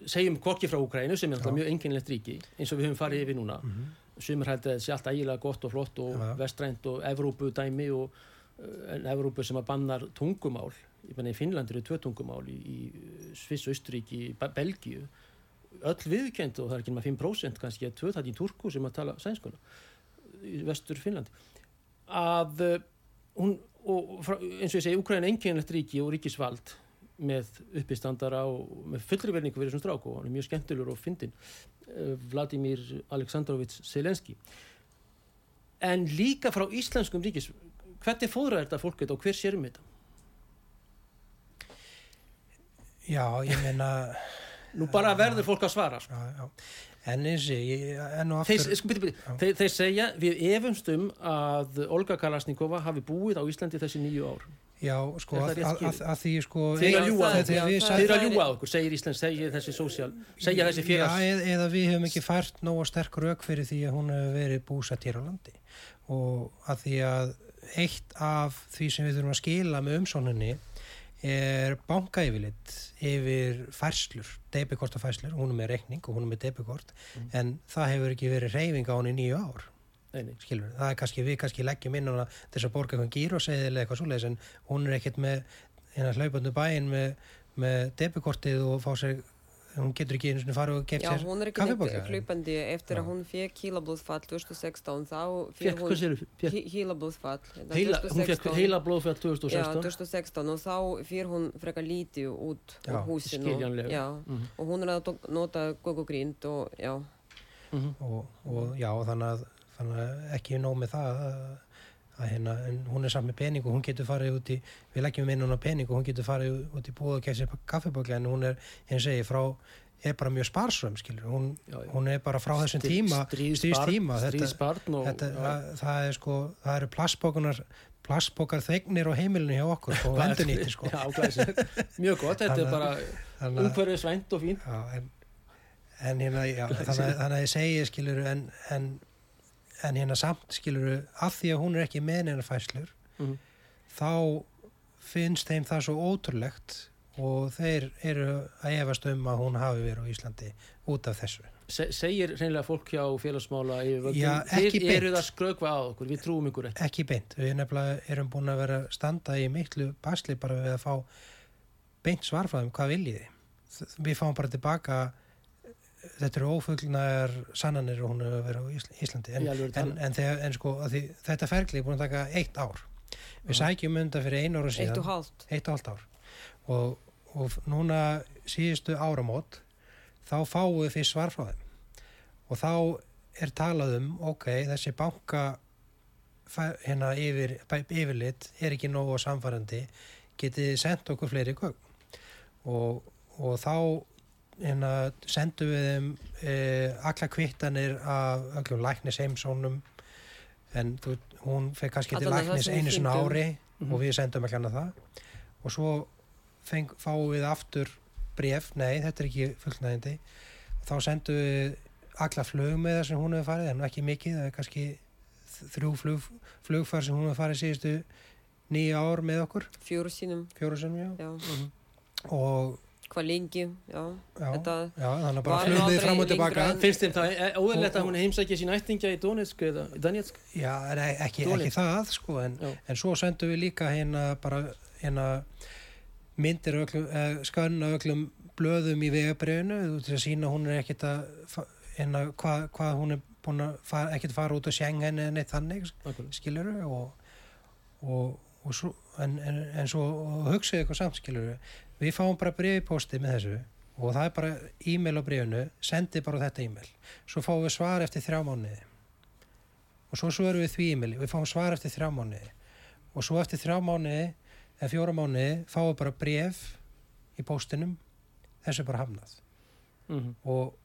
segjum Kvorki frá Úgrænu sem er alltaf mjög enginlegt ríki eins og við höfum farið yfir núna Mhm. sumir held að þetta sé allt ægilega gott og flott og já. vestrænt og Evrópu dæmi og en Evrópu sem að bannar tungumál ég menna í Finnlandi eru tvö tungumál í, í Sviss, Austríki, Be- Belgíu öll viðkend og það er ekki nema 5% kannski að tvö það í Turku sem að tala sænskuna í vestur Finnlandi að uh, hún og frá, eins og ég segi, Úkræn er einkennlegt ríki og ríkisvald með uppistandara og með fullri verningu fyrir þessum strák og hann er mjög skemmtilegur og fyndin uh, Vladimir Aleksandrovits Selenski en líka frá íslenskum ríkis hvernig fóðra þetta fólk þetta og hver sérum þetta? já, ég meina Nú bara verður fólk að svara sko. já, já. en eins og og þeir, aftur sko, byrju, byrju, þeir, þeir segja við efumst um að Olga Kalasnikova hafi búið á Íslandi þessi nýju ár já, sko, að, að, að, því sko Þeir að ljúga þegar- okkur. segir Íslands segir þessi sósíal, segja þessi félags Já, eð, eða við höfum ekki fært nóga sterk rauk fyrir því að hún hefur verið búsett hér á landi og að því að eitt af því sem við þurfum að skila með umsóninni er bankaeyfilitt yfir færslur, debikortafærslur, hún er með reikning og hún er með debikort Mm. en það hefur ekki verið reyfing á hún í nýju ár. Skilur, það er kannski, við kannski leggjum inn hana þess að borga eitthvað gíróseðil eða eitthvað svoleiðis en hún er ekkert með hérna hlaupandi bæinn með, með debikortið og fá sér hún getur ekki einu sinni farið og Já, sér hún er ekki neitt hlaupandi eftir Já. að hún fekk hílablóðfall 2016 þá Fekk, hún hílablóðfall þetta heila, hún fekk 2016. heila blóðfell Já, 2016 2016 og þá fyrir hún frekar lítið út Já, úr húsinu já, Mhm, og hún er að nota gogogrind og já, mhm. og, og já, þannig að, þannig að ekki nóg með það að, að hérna, hún er samt með pening og hún getur farið út í, við leggjum inn hana pening og hún getur farið út í búið og kemst sér kaffibókla en hún er, og segi, frá er bara mjög sparsum, skilur, hún, Já, já. hún er bara frá þessum tíma, og já. það, er sko, það eru plastbókunar plastbókar þegnir á heimilinu hjá okkur og (laughs) endurnýtti sko. Já, mjög gott, þetta er bara þannig að- umhverfisvænt og fín en, en hérna, þannig að ég segi skilur en, en, en hérna samt skilur af því að hún er ekki með neina fæslur Mhm. þá finnst þeim það svo ótrúlegt og þeir eru að efast um að hún hafi verið á Íslandi út af þessu Se, segir reynilega fólk hjá félagsmála Já, ekki þið eruð beint. að skrökva á okkur, við trúum ykkur ekki ekki beint, við nefnilega erum búin að vera að standa í miklu basli bara við að fá beint svar frá þeim, hvað viljið þið við fáum bara tilbaka þetta eru ófuglnar sannanir og hún hefur verið á Ísl- Íslandi. En, en, en, þegar, en sko að því, þetta ferli er búin að taka eitt ár. Við sækjum undan fyrir einu ára Eitt síðan og hálft. eitt og halvt ár. Og, og núna síðustu áramót þá fáum við fyrst svar frá þeim. Og þá er talað um ok, þessi banka hérna yfir, yfirlit er ekki nógu samfærandi getið sendt okkur fleiri gögn? Og, og þá hérna sendum við þeim e, alla kvittanir af öllum læknis heimsónum en þú, hún fekk kannski til læknis einu svona ári Mhm. og við sendum ekki annað það. Og svo feng, fáum við aftur bref, nei þetta er ekki fullnægindi þá sendum við alla flug með það sem hún hefur farið en nú ekki mikið, það er kannski þrjú flug, flugfar sem hún hefur farið síðustu nýja ár með okkur. Fjóru sínum, fjóru sem já. Já. Mhm. og Hvað lengi, já. já, Þetta, já þannig að bara var aldrei fram og tilbaka Finnst þeim það óðurlegt Og- að hún heimsækja sín ættingja í Donetsk eða í Donetsk? já, e- ekki, ekki það sko en, en svo sendum við líka hérna bara hérna myndir öllum, eh, skönn af öllum blöðum í vegabriðinu til að sína hún er ekkit að hérna hvað hva hún er búin að fara, ekkit fara út á Schengen eða neitt þannig skiluru og, og, og svo, en, en, en svo hugsaðu eitthvað samt skiluru við fáum bara bregði pósti með þessu og það er bara e-mail á bregðinu sendi bara þetta e-mail. Svo fáum við svar eftir þrjá mánuði. Og svo svörum við því e-maili. Við fáum svar eftir þrjá mánuði. Og svo eftir þrjá mánuði eða fjóra mánuði fáum við bara bref í póstinum. Þessu er bara hafnað. Mhm. og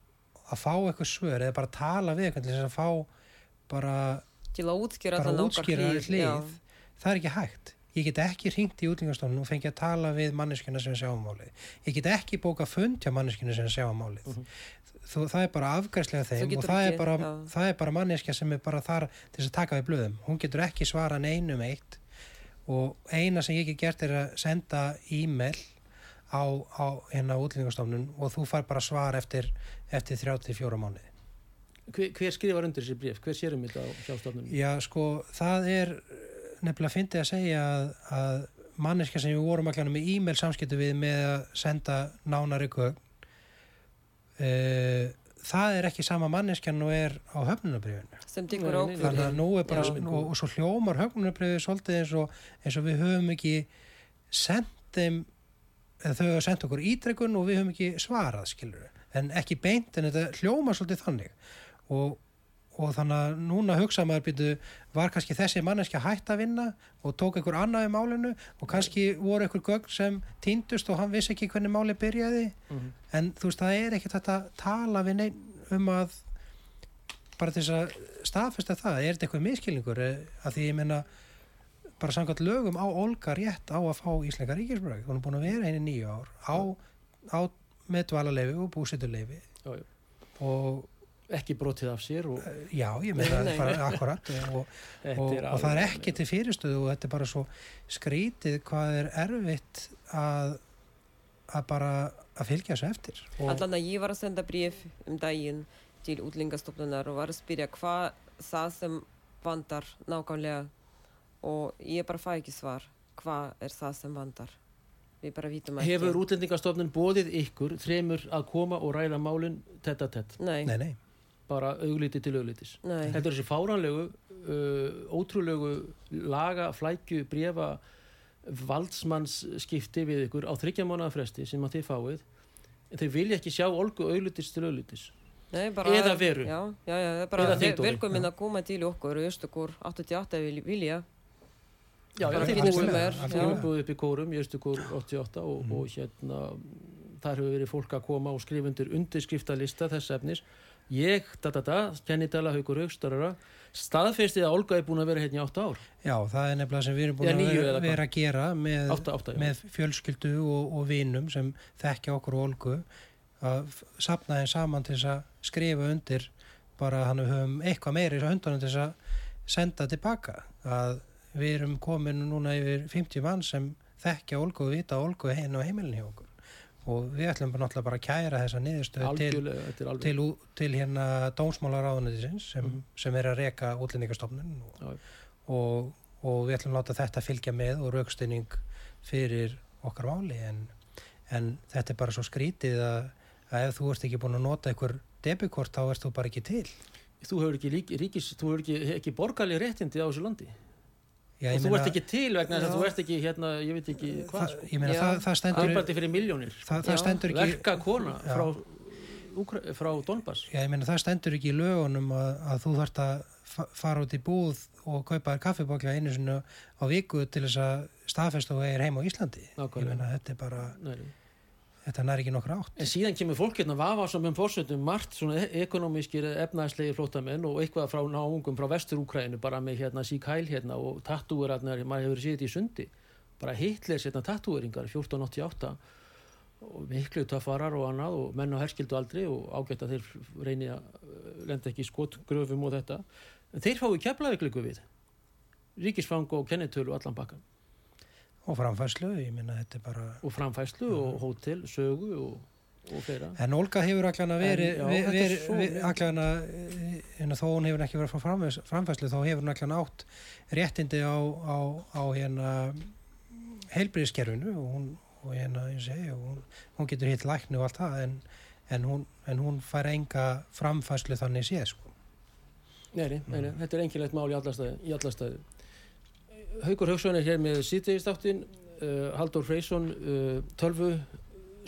að fá eitthvað svör eða bara tala við eitthvað til þess að fá bara bara útskýra hlið það er ekki hægt ég get ekki ringt í útlingastofnun og fengi að tala við manneskina sem sjá um málið ég get ekki bóka fund hjá manneskina sem sjá um málið Mhm. Þú, það er bara afgræslega þeim og það er, ekki, bara, já. það er bara manneskja sem er bara þar til þess að taka við blöðum hún getur ekki svara neinum eitt og eina sem ég get gert er að senda e-mail á, á hérna útlingastofnun og þú far bara svar eftir, eftir 34 mánuði Hver, hver skrifar undir þessi bréf? Hver sérum þetta á hjálpstofnunum? Já, sko, það er nefnilega fyndið að segja að, að manneska sem við vorum allan með e-mail samskiptu við með að senda nánari gögn uh, það er ekki sama manneskjan og er á höfnunabriðinu. Þannig að nú er bara, Já. og, og svo hljómar höfnunabriðið svolítið eins og, eins og við höfum ekki sendt þeim, eða þau hafa sendt okkur ítrekkun og við höfum ekki svarað, skilur en ekki beint, en þetta hljómar svolítið þannig og, og þannig að núna hugsa maður býtu var kannski þessi manneski hætt að vinna og tók einhver annað í málinu og kannski voru einhver gögn sem týndust og hann vissi ekki hvernig máli byrjaði. Mhm. en þú veist það er ekkert hægt að tala við neinn um að bara til þess að staðfesta það er þetta eitthvað miskilningur Eh, að því ég menna bara samkvæmt lögum á Olga rétt á að fá Íslenska ríkisbröð hún er búin að vera henni nýju ár á, á með dvalarleifi og búsituleifi og Ekki brotið af sér og eh, já, ég meina Nei, nei. bara akkurat og, (laughs) þetta og, er og það er ekki til fyrirstöðu og þetta er bara svo skrítið hvað er erfitt að að bara að fylgja þessu eftir. Og, allan að ég var að senda bréf um daginn til útlingastofnunar og var að spyrja hvað það sem vandar nákvæmlega og ég bara fæ ekki svar. Hvað er það sem vandar? Við bara vítum ekki. Hefur útlendingastofnun bóðið ykkur þremur að koma og ræða málinn tett að tett? nei, nei, nei, Bara augliti til auglitis. nei, Þetta er þessi fáranlegu, uh, ótrúlegu laga, flækju, brefa, valdsmannsskipti við ykkur á þryggja mánuða fresti sem að þið fáið. En þeir vilja ekki sjá olgu auglitis til auglitis. nei bara, Eða veru. já, já, já, það er bara Eða þig, Dóri. velkomin að koma til okkur í Östukur 88 vil- vilja Já, þið fyrir búið- upp í kórum í Östukór 88 og, Mhm. og hérna þar hefur verið fólk að koma og skrifa undir undirskriftalista þess efnis ég, da da da, kennitala haugur aukstarara, staðfestið að Olga er búin að vera hérna í 8 ár. Já, það er nefnilega sem við erum búin Já, að vera, vera að gera með, 8, 8, já. með fjölskyldu og, og vinum sem þekkja okkur og olgu að safna þeim saman til að skrifa undir bara hann við höfum eitthvað meira í þessu höndunum til að senda tilbaka. Að við erum komin núna yfir 50 mann sem þekkja Olgu og vita Olgu heim og heimilin hjá okkur og við ætlum bara náttúrulega bara að kæra þessa niðurstöðu til, til, til hérna dómsmálaráðunætisins sem, Mhm. sem er að reka útlendingastofnun og, og, og við ætlum láta þetta fylgja með og raukstinning fyrir okkar máli. En, en þetta er bara svo skrítið að, að ef þú ert ekki búin að nota einhver debikort þá ert þú bara ekki til. Þú hefur ekki, rík, ríkis, þú hefur ekki, ekki borgarlega réttindi á þessu landi Já, og þú meina- ert ekki til vegna þess að þú ert ekki hérna, ég veit ekki hvað sko. ég meina Já. það, það stendur það, það stendur ekki verka kona frá, Úkra, frá Donbass Já, ég meina það stendur ekki í lögunum að, að þú þarft að fa- fara út í búð og kaupa þér kaffibókja einu sinni á viku til þess að staðfesta og eigir heim á Íslandi. Meina þetta er bara, nei. Þetta nær ekki nokkur átt. En síðan kemur fólk hérna vafa sem um fórsöndum margt svona e- ekonomískir efnaðslegi flótamenn og eitthvað frá náungum frá vestur-Úkrænu bara með hérna síkæl hérna og tattúeratnar, maður hefur séð þetta í sundi. Bara Hitlers hérna tattúeringar 1488 og miklu töffarar og annað og menn á herskildu aldri og ágætt að þeir reyni að eh, lenda ekki skotgröfum og þetta. En þeir fái keflavíkliku við ríkisfang og kennitölu allan bakkan Og framfærslu, ég meina þetta er bara... og framfæslu og hótel, sögu og, og fleira. En Olga hefur allan að veri, er allan að, en þó hún hefur ekki verið frá framfærs, framfærslu, þá hefur hún allan átt réttindi á, á, á hérna heilbriðskerfinu og hún, og hérna, ég segi, hún, hún getur hitt lækni og allt það, en, en, hún, en hún fær enga framfærslu þannig séð, sko. Nei, nei, nei, nei, þetta er enginlegt mál í alla Haukur Hauksson er hér með síðdegistáttinn, uh, Haldur Freysson, uh, tölvu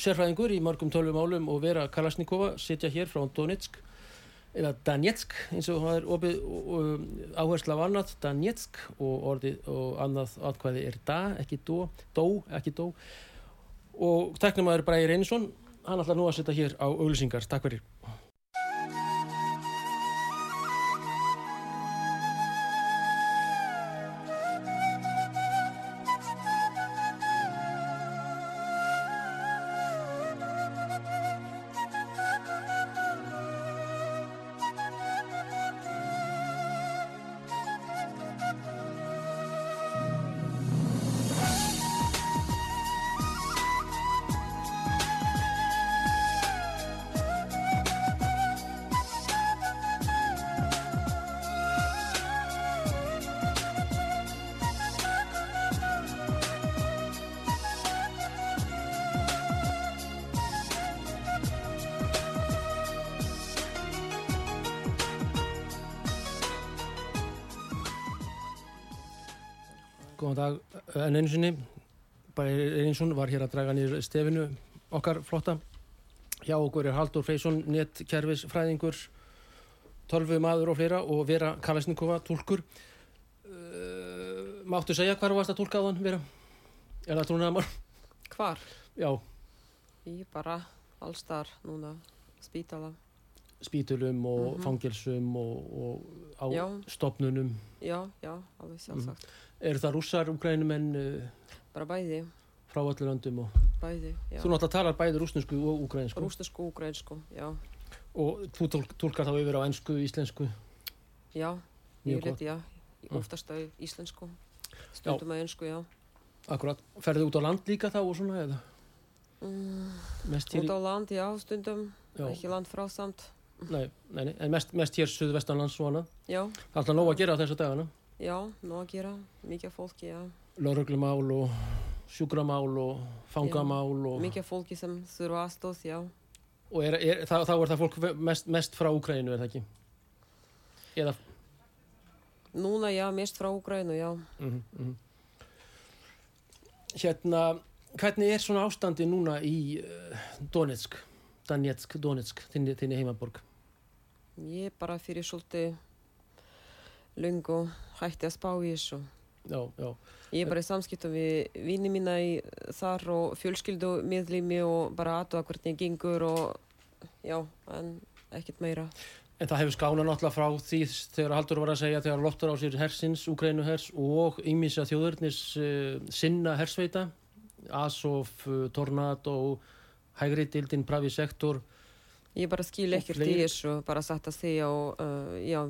sérfræðingur í mörgum tölvu málum og Vera Kalasnikova sitja hér frá Donetsk, eða Danetsk, eins og það er opið uh, áhersla af annað, Danetsk og orðið og annað atkvæði er da, ekki dó, dó, ekki dó. Og teknumæður Bræði Reynisson, hann ætlar nú að setja hér á auglýsingar. Takk fyrir. En einu sinni Bæri Einsson var hér að draga nýr stefinu okkar flotta hjá okkur er Haldur Freysson netkerfis fræðingur tölvu maður og fleira og Vera Kalasnikova tólkur uh, Máttu segja hvar varst að tólka á þann Vera? Er það trúnaðamál? Hvar? Já, Ég bara allstar núna spítala. spítulum og Mhm. fangelsum og, og á Já. stopnunum Já, já, alveg sjálfsagt. Eru það rússar, úgrænum uh, Bara bæði, frá öllu löndum og bæði, já. þú náttúrulega talar bæði rúsnesku og úgrænsku Rúsnesku, ukrainsku, já. og þú tólk, tólkar þá yfir á ennsku, íslensku Já, ég leti, já. Mm. Oftast á íslensku. Stundum á einsku, já. Akkurat, ferðu út á land líka þá og svona eða Mm, út á land, já, stundum. já, Ekki land frá samt. Nei, nei, nei, en mest, mest hér suðvestanlands og annað Já, það er alltaf nóg að gera á þessa dagana já, nóg að gera. Mikið fólki, já. lauruglumál og sjúkramál og fangamál og, Mikið fólki sem þurfa aðstóð, já. og er, er, þá, þá er það fólk mest, mest frá Úkrænu er það ekki eða Núna, já, mest frá Ukraínu, já. mm -hmm. hérna hvernig er svona ástandi núna í uh, Donetsk Danetsk, Donetsk, þinni, þinni heimaborg Ég bara fyrir svolítið löngu hætti að spá í þessu. já, já, Ég er bara í samskiptum við vini mína í þar og fjölskyldu miðlými og bara aðtöða hvernig gengur og já, en ekkert meira. En það hefur skána náttúrulega frá því þegar Haldur var að segja þegar loftur á sér hersins, Úkrænu hers og ýmisa þjóðurnis uh, sinna hersveita, Azov, uh, Tornado, hægri dildin, pravi sektor. Ég bara skil ekkert í þessu, bara satt að segja og uh, já,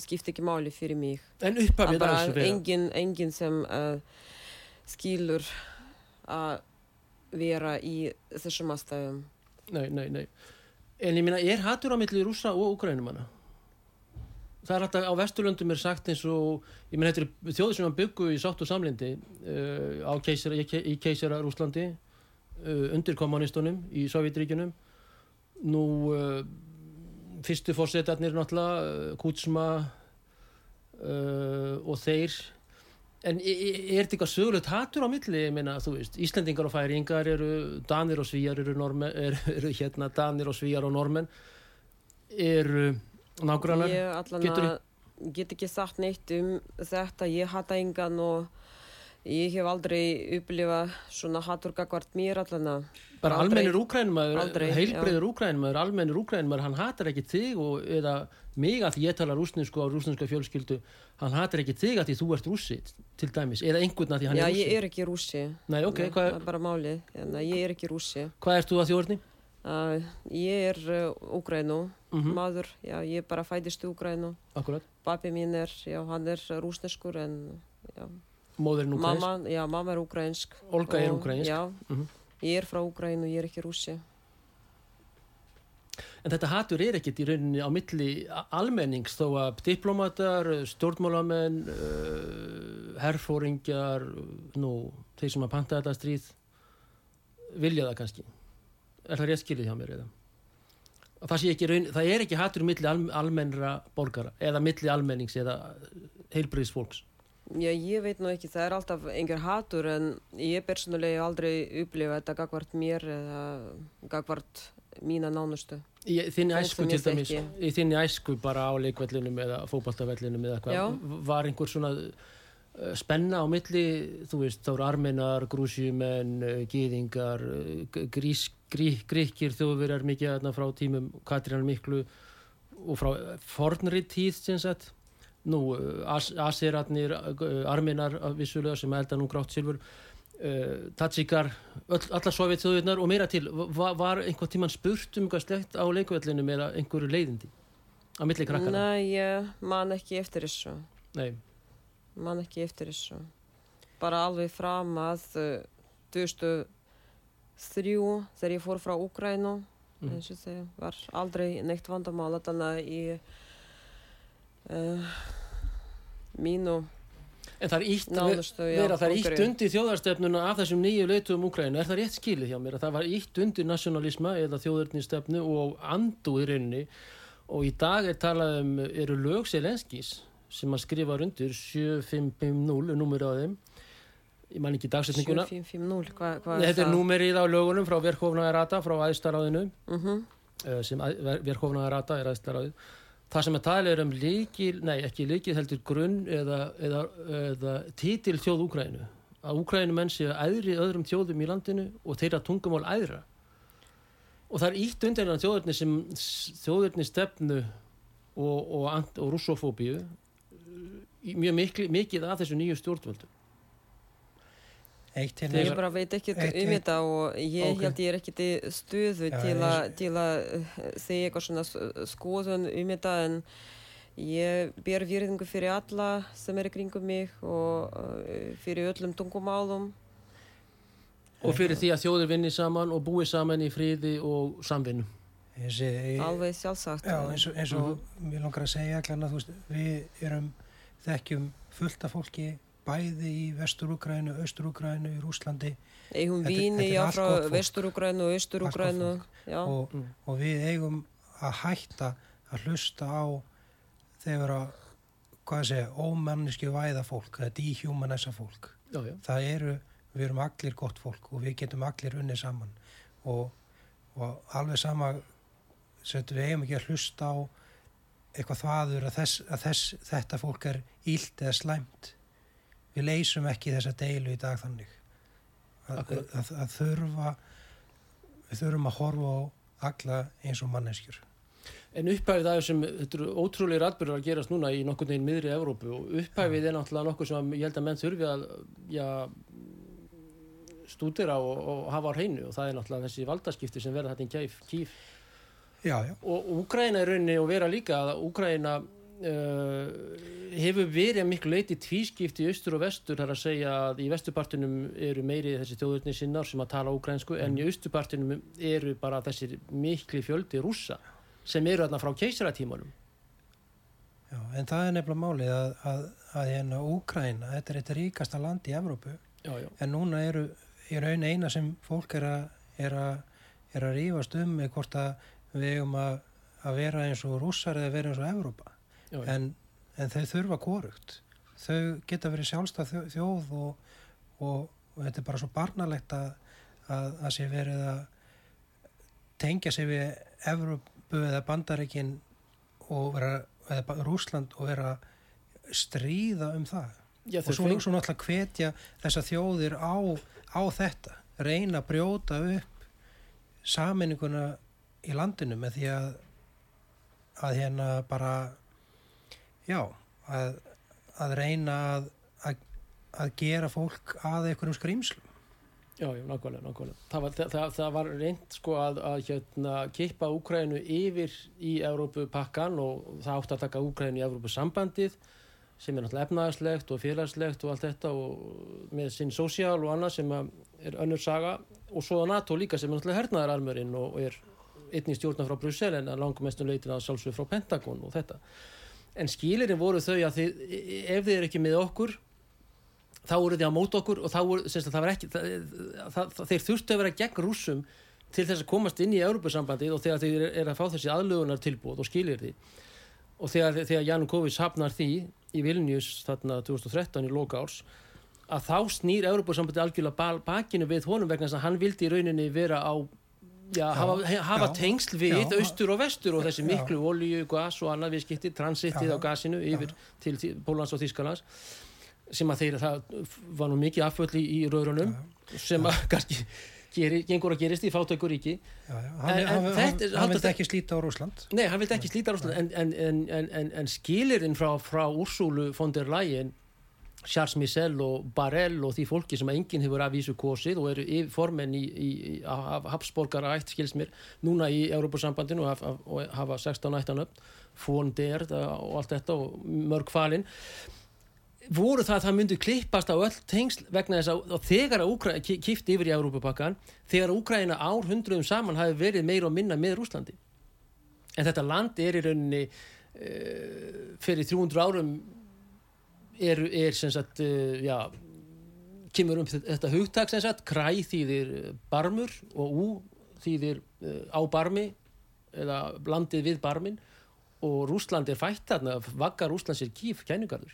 skipti ekki máli fyrir mig. en er að þessu vera? engin, engin sem uh, skilur að vera í þessum aðstæðum. nei, nei, nei. En ég minna, er hattur á milli rússa og úgrænumanna það er alltaf á Vesturlöndum er sagt eins og ég menn þetta er þjóður sem að byggu í sátt og samlindi uh, á keisara, í, ke- í keisara Rúslandi undir kommunistunum í Sovjetríkjunum nú uh, fyrstu fórsetarnir náttúrulega uh, Kutsma uh, og þeir. En er þetta eitthvað sögulegt hattur á milli? Ég meina þú veist, Íslendingar og Færingar eru Danir og Svíjar eru, normen, eru, eru hérna Danir og Svíjar og Normen eru nágrannar. Ég allan að get ekki sagt neitt um þetta, ég hata engan og ég hef aldrei upplifað svona hattur gagvart mér allan að bara aldrei. almennir úkrænumæður, heilbreyður úkrænumæður almennir úkrænumæður, hann hatar ekki þig og eða mig að því ég tala rúsninsku á rúsninska fjölskyldu, hann hatar ekki þig að því þú ert rússi til dæmis eða einhvern að því hann Já, er rússi ég er ekki rússi. Nei, ok, Nei, hvað, það er bara málið, en ég er ekki rússi. hvað ert þú að þjórni? Uh, ég er uh, Úgrænu, Mm maður, já, ég bara er, já, hann er móðurinn úkrænsk mamma, já, mamma er úgrænsk. Olga er og- úkrænsk Já, Mhm. ég er frá Úgrænu, ég er ekki rússi. En þetta hatur er ekkit í rauninni á milli almennings þó að diplomatar, stjórnmálamenn, uh, herfóringjar, nú, þeir sem að panta þetta stríð, vilja það kannski. Er það rétt skilið hjá mér eða? Að Það, ekki raun, það er ekki hatur milli al, almennra borgara eða milli almennings eða heilbriðs fólks. Já, ég veit nú ekki, það er alltaf einhver hatur en ég persónulega hef aldrei upplifað þetta gagvart mér eða gagvart mína nánustu. Í þinni æsku til ég dæmis, í þinni æsku bara á leikvellinum eða fótballtavellinum eða hvað, var einhver svona uh, spenna á milli, þú veist, þá eru armenar, grúsjumenn, uh, gýðingar, uh, grís, grí, gríkir, þjóðverjar mikið þarna frá tímum Katrínar Miklu og frá fornri tíð sem sagt, nú as, asiratnir, uh, armenar uh, vissulega sem elda nú grátt silfur, uh, Tatsikar, öll, alla sovjet þjóðurnar og meira til, var, var einhvern tíman spurt um eitthvað slegt á leikvellinum eða einhverju leiðindi á milli krakkana? Nei, ég man ekki eftir þessu. Nei. Man ekki eftir þessu. Bara alveg fram að uh, 2003 þegar ég fór frá Úgrænu, þegar var aldrei neitt vandamál þannig að í uh, mínu En það er ítt, nánustu, já, vera, það er ítt undir þjóðarstefnuna af þessum nýju leitum Úkrænu. Er það rétt skilið hjá mér að það var ítt undir nationalisma eða þjóðarnistefnu og andu í rauninni og í dag er talað um, eru lög Selenskis sem að skrifa undir 7550 númur á þeim. Ég man ekki dagsetninguna. 7550, hvað hva Nei, Þetta er númerið á lögunum frá Verkhofnaði Rata, frá æðstaráðinu, uh, sem Verkhofnaði Rata er æðstaráðið. Það sem að tala er um líkil, nei ekki líkil heldur grunn eða, eða, eða titil þjóð Úkrænu. Að Úkrænu menn séu æðri öðrum þjóðum í landinu og þeirra tungumál æðra. Og það er ítt undir þjóðurni sem þjóðurni stefnu og, og, og russofóbíu mjög mikli, mikið af þessu nýju stjórnvöldu. Eitt til Þegar- Ég bara veit ekki um eitt- þetta og ég Ok. held ég er ekki til stuðu Já, til, a, til að uh, segja eitthvað svona skoðun um þetta en ég ber virðingu fyrir alla sem er í kringum mig og uh, fyrir öllum tungumálum. Og fyrir því að þjóðir vinni saman og búi saman í fríði og samvinnu. Alveg sjálfsagt. Já, eins og, eins og mér langar að segja klarna, veist, við erum þekkjum fullt af fólki bæði í Vestur-Úgrænu, Austur-Úgrænu, í Rúslandi Eigum Þetta er- víni, já, frá. Vestur-Úgrænu og Já, og, Mm. og við eigum að hætta að hlusta á þegar að, hvað að segja, ómanniski væða fólk, það er dehumanessa fólk. Já, já. Það eru, við erum allir gott fólk og við getum allir unnið saman og, og alveg sama, sem við eigum ekki að hlusta á eitthvað þvaður að, þess, að þess, þetta fólk er ílt eða slæmt. Við leysum ekki þessa deilu í dag þannig. Að, Akkúrat. að, að þurfa, við þurfum að horfa á alla eins og manneskjur. En upphæfið það sem, þetta eru ótrúlega ratbyrður að gerast núna í nokkurn veginn miðri Evrópu og upphæfið er náttúrulega nokkuð sem ég held að menn þurfi að, já, stúdira og, og hafa á hreinu og það er náttúrulega þessi valdaskipti sem verða þetta í kýf Já, já, og Úgræna er rauninni og vera líka að Úgræna uh, hefur verið að miklu leiti tvískipti í austur og vestur þar að segja að í vesturpartinum eru meiri þessi þjóðurni sinnar sem að tala úgrænsku en í austurpartinum eru bara þessir mikli fjöldi rússa sem eru þarna frá keisaratímanum. Já, en það er nefnilega málið að, að, að hérna Úkraina, þetta er eitt ríkasta land í Evrópu, já, já, en núna eru í raun eina sem fólk er að, er að, er rífast um með hvort að við að, að vera eins og rússar eða vera eins og Evrópa. En, en þau þurfa korugt þau geta verið sjálfstað þjó- þjóð og, og, og þetta er bara svo barnalegt að, að, að sé verið að tengja sig við Evrópu eða Bandaríkin og vera eða Rússland og vera stríða um það. Já og svo, svo náttúrulega hvetja þessa þjóðir á, á þetta. Reyna að brjóta upp saminninguna í landinu með því að að hérna bara já að, að reyna að, að, að gera fólk að einhverjum skrýmslum Já, já, nákvæmlega, nákvæmlega. Það var, það, það var reynd sko að, hérna, kippa Úkrænu yfir í Evrópupakkan og það átti að taka Úkrænu í Evrópusambandið sem er náttúrulega efnaðarslegt og félagslegt og allt þetta og með sinn sósíal og annað sem er önnur saga og svo að NATO líka sem er náttúrulega hernaðararmurinn og, og er einnig stjórna frá Brussel en mestum leitin að sjálfsög frá Pentagon og þetta. En skilirinn voru þau að þið, ef þið er ekki með okkur þá voru þið á mót okkur og voru, það var ekki það, það, það, þeir þurftu að vera gegn rússum til þess að komast inn í Europasambandið og þegar þeir er að fá þessi aðlögunar tilbúð og skilir því og þegar, þegar Janukovic hafnar því í Vilnius þarna 2013 í loka árs að þá snýr Europasambandið algjörlega bakinu við honum vegna þess að hann vildi í rauninni vera á Já, hafa, hafa já, tengsl við já. austur og vestur og þessi miklu olíu, gas og annað viðskipti, transitið Já. á gasinu yfir til Póllands og Þýskalands sem að þeir, það var nú mikið afföll í, í raurunum sem að kannski geri, gengur að gerist í fátækur ríki. Já, já. En- hann, þetta- ekki slíta á Rúsland Nei, hann vildi ekki slíta Rússland en, en, en, en, en, en skilirinn frá, frá Úrsúlu von der Leyen Charles Michel og Barell og því fólki sem enginn hefur afvísu kosið og eru formenn í, í, af Hafsborgara ætt skils mér núna í Európusambandinu og, og hafa 16 ættan upp von der og allt þetta og mörg falin. Voru það að það myndi klippast á öll tengsl vegna þess að þegar að kifti yfir í Európupakkan þegar Úkraina ár hundruðum saman hafi verið meira og minna með Rúslandi en þetta land er í rauninni uh, fyrir 300 árum er, er sem sagt uh, já, kemur um þetta hugtak sem sagt, kræ þýðir eh, barmur og ú þýðir uh, á barmi eða landið við barmin og Rúsland er fætt þarna vaggar Rúslands er kýf, kæningarður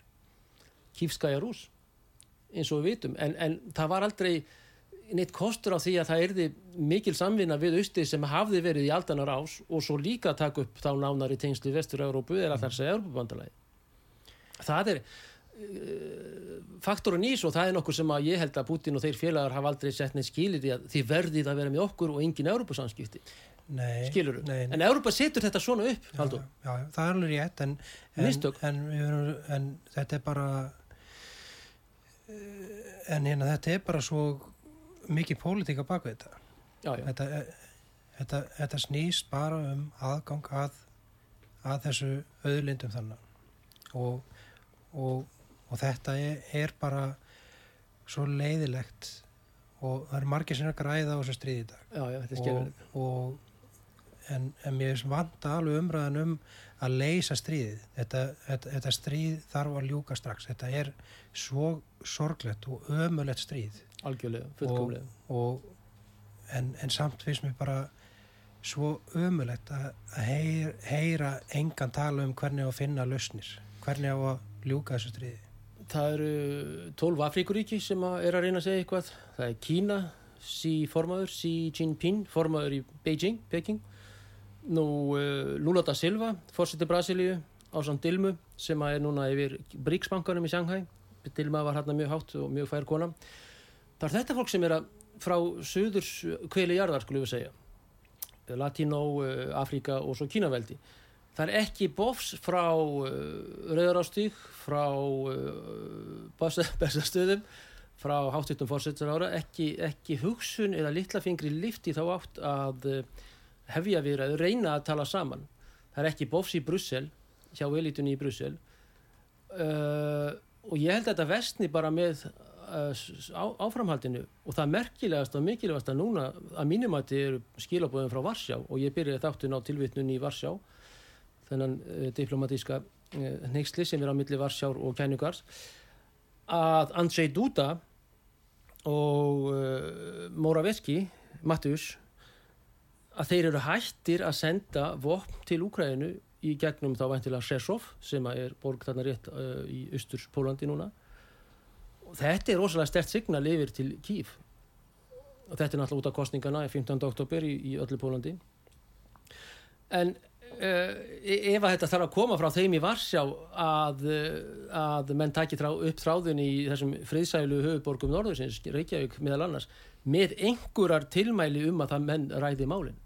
kýfskæja rús eins og við vitum, en, en það var aldrei neitt kostur á því að það erði mikil samvinna við austi sem hafði verið í aldanar ás og svo líka að taka upp þá nánari tengslu í vestur-Európu er að þar segja Európubandalagi það er faktorun ís og það er nokkur sem að ég held að Putin og þeir félagar hafa aldrei sett neitt skilir í að þið verðið að vera með okkur og engin Európusamskipti, Nei, skilur nei. en Európa setur þetta svona upp, já, já, já, það er alveg rétt en, en, en, við en þetta er bara eh, en hérna þetta er bara svo mikið pólitík á baku þetta. Já, já, þetta, þetta, þetta snýst bara um aðgang að, að þessu auðlindum þannig og, og, og þetta er, er bara svo leiðilegt. Og það eru margir sem er græða á þessu stríði í dag. Já, já, þetta er og, og, en, en mér vanta alveg umræðan um að leysa stríðið. Þetta, þetta, þetta stríð þarf að ljúka strax. Þetta er svo sorglegt og ömulegt stríð. Algjörlega, fullkomlega. Og, en, en samt finnst mér bara svo ömulegt að, heyra, heyra engan tala um hvernig að finna lausnir hvernig að ljúka þessu stríði Það eru 12 Afríkuríki sem er að reyna að segja eitthvað. Það er Kína, Xi formaður, Xi Jinping formaður í Beijing, Peking. Nú uh, Lula da Silva, fórseti Brasilíu, Ásand Dilmu sem er núna yfir Bríksbankanum í Shanghai. Dilma var hérna mjög hátt og mjög fær kona. Það er þetta fólk sem er að frá söðurs kveli jarðar, skulum við segja. Latínó, uh, Afríka og svo Kínaveldi. Það er ekki bofs frá uh, Rauðarástík, frá uh, (laughs) Bessastöðum, frá háttutum fórsettar ára ekki, ekki hugsun eða litla fingri lifti þá átt að uh, hefja viðræðu, reyna að tala saman. Það er ekki bófs í Brussel hjá elitunni í Brussel. Uh, og ég held að þetta vestni bara með uh, á, áframhaldinu. Og það merkilegast og mikilvægast að núna að mínumætti eru skilabóðin frá Varsjá. Og ég byrjaði þáttun á tilvitnun í Varsjá þennan uh, diplomatíska neyksli sem er á milli Varsjár og Kænugars að Andrzej Duda og uh, Moraveski Mattius að þeir eru hættir að senda vopn til Úkræðinu í gegnum þá væntilega Sresov sem er borg þarna rétt uh, í Östurs Pólandi núna og þetta er rosalega stert signal yfir til Kív og þetta er náttúrulega út af kostningana í 15. oktober í, í öllu Pólandi en ef að þetta þarf að koma frá þeim í Varsjá að, að menn taki þrá, upp þráðun í þessum friðsælu höfuborgum Norðursins, Reykjavík meðal annars með einhverjar tilmæli um að það menn ræði málinn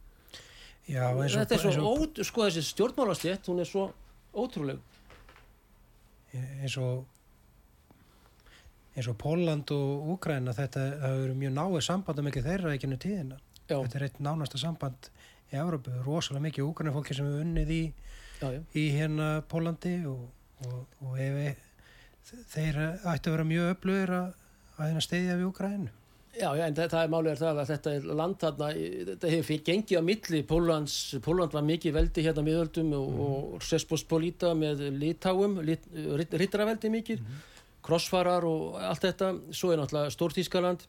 Já, og þetta er svo ót, sko þessi stjórnmálaslétt hún er svo ótrúleg. Eins og eins og Póland og Úgræna þetta hefur verið mjög náið samband um ekki þeirra ekki nú tíðina. Já. þetta er eitt nánasta samband í Európu rosalega mikið Úgræna fólki sem hefur unnið í, já, já. í hérna Pólandi og, og, og ef, þeir ætti að vera mjög öflugir að, að hérna steyðja við Úgrænu Já, já, en það, er málið er það að þetta er land þarna, þetta hefur gengið á milli, Pólans, Póland var mikið veldi hérna miðöldum og, mm. og Sesbospolíta með Litáum, lit, Rittaraveldi mikið, mm. Krossfarar og allt þetta, svo er náttúrulega Stórþískaland,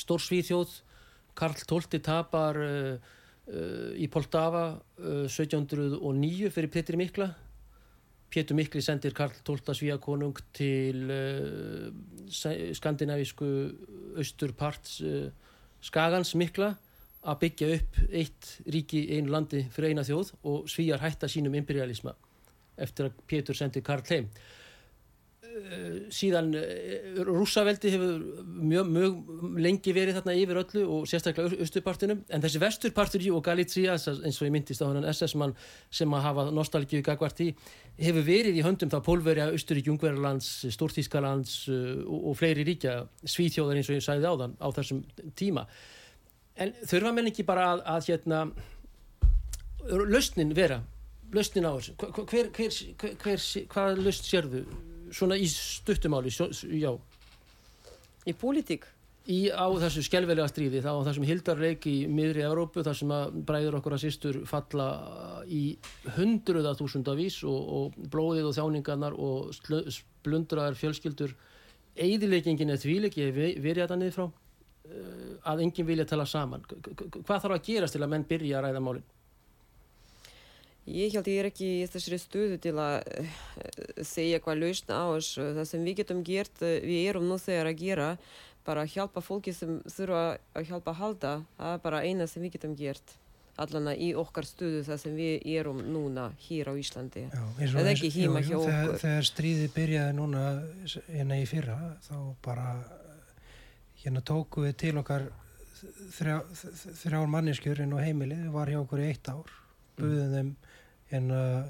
Stórsvíþjóð, Karl XII tapar uh, í Poltava uh, 1709 fyrir Petri Mikla Pétur Mikli sendir Karl XII Svíakonung til uh, skandinavísku austurparts Skagans Mikla að byggja upp eitt ríki einu landi fyrir eina þjóð og Svíjar hætta sínum imperialisma eftir að Pétur sendir Karl heim. Eh, síðan eh, rúsaveldi hefur mjög, mjög lengi verið þarna yfir öllu og sérstaklega austurpartinum en þessi vesturpartur og Galítsía eins og ég myndist á hann SS-mann sem að hafa nostálgíu gagvart í hefur verið í höndum þá Pólverja, Östurík, Jungverðarlands, Stórtískalands eh, og, og fleiri ríkja svíþjóðar eins og ég sæði á þann á þessum tíma en þurfa menn ekki bara að, að hérna lausnin vera lausnin á þessu hver, hver, hver, hvað laust sérðu svona í stuttumáli já. Í pólitík? Í á þessu skjálfilega stríði þá á þessum hildarleik í miðri Európu þar sem að bræður okkur að sýstur falla í hundruða þúsundavís og, og blóðið og þjáningarnar og splundraðar fjölskyldur. Eigðileikingin er þvíleik ég verið þetta niður frá. Eh, að enginn vilja tala saman. Hvað þarf að gerast til að menn byrja að ræða málinn Ég held ég er ekki í þessari stöðu til að uh, segja hvað lausna á þessu. Það sem við getum gert, uh, við erum nú þegar að gera, bara að hjálpa fólki sem þurfa að hjálpa að halda, það er bara eina sem við getum gert. Allan í okkar stöðu það sem við erum núna hér á Íslandi. Já, eða ekki híma hjá okkur. Þegar, þegar stríði byrjaði núna hérna í fyrra, þá bara hérna tóku við til okkar þrjá, þrjár manneskjörinn og heimilið var hjá okkur í eitt ár. Buðum mm. þeim en uh,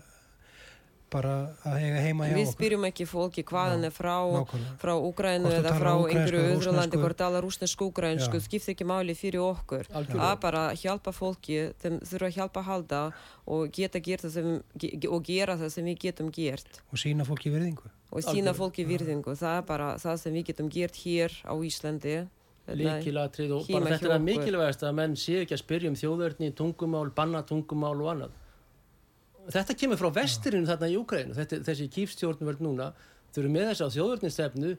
bara að hega heima hjá okkur. Við spyrjum ekki fólki hvaðan er frá, frá Úgrænu eða frá einhverju öðru landi, hvort tala rúsnesku úgrænsku, skipt ekki máli fyrir okkur. Algjörlega. Að bara hjálpa fólki, þeim þurfa að hjálpa að halda og geta gert það sem, og gera það sem við getum gert. Og sína fólki virðingu. Og sína fólki virðingu. Það er bara það sem við getum gert hér á Íslandi. Líkilatrið og bara þetta er mikilvægast að menn sé ekki að spyrja um þjóðverðni, tungumál, banna tungumál og annað þetta kemur frá vesturinn þarna í Ukraínu þessi kýfstjórnvöld núna þau eru með þess að þjóðvöldnistefnu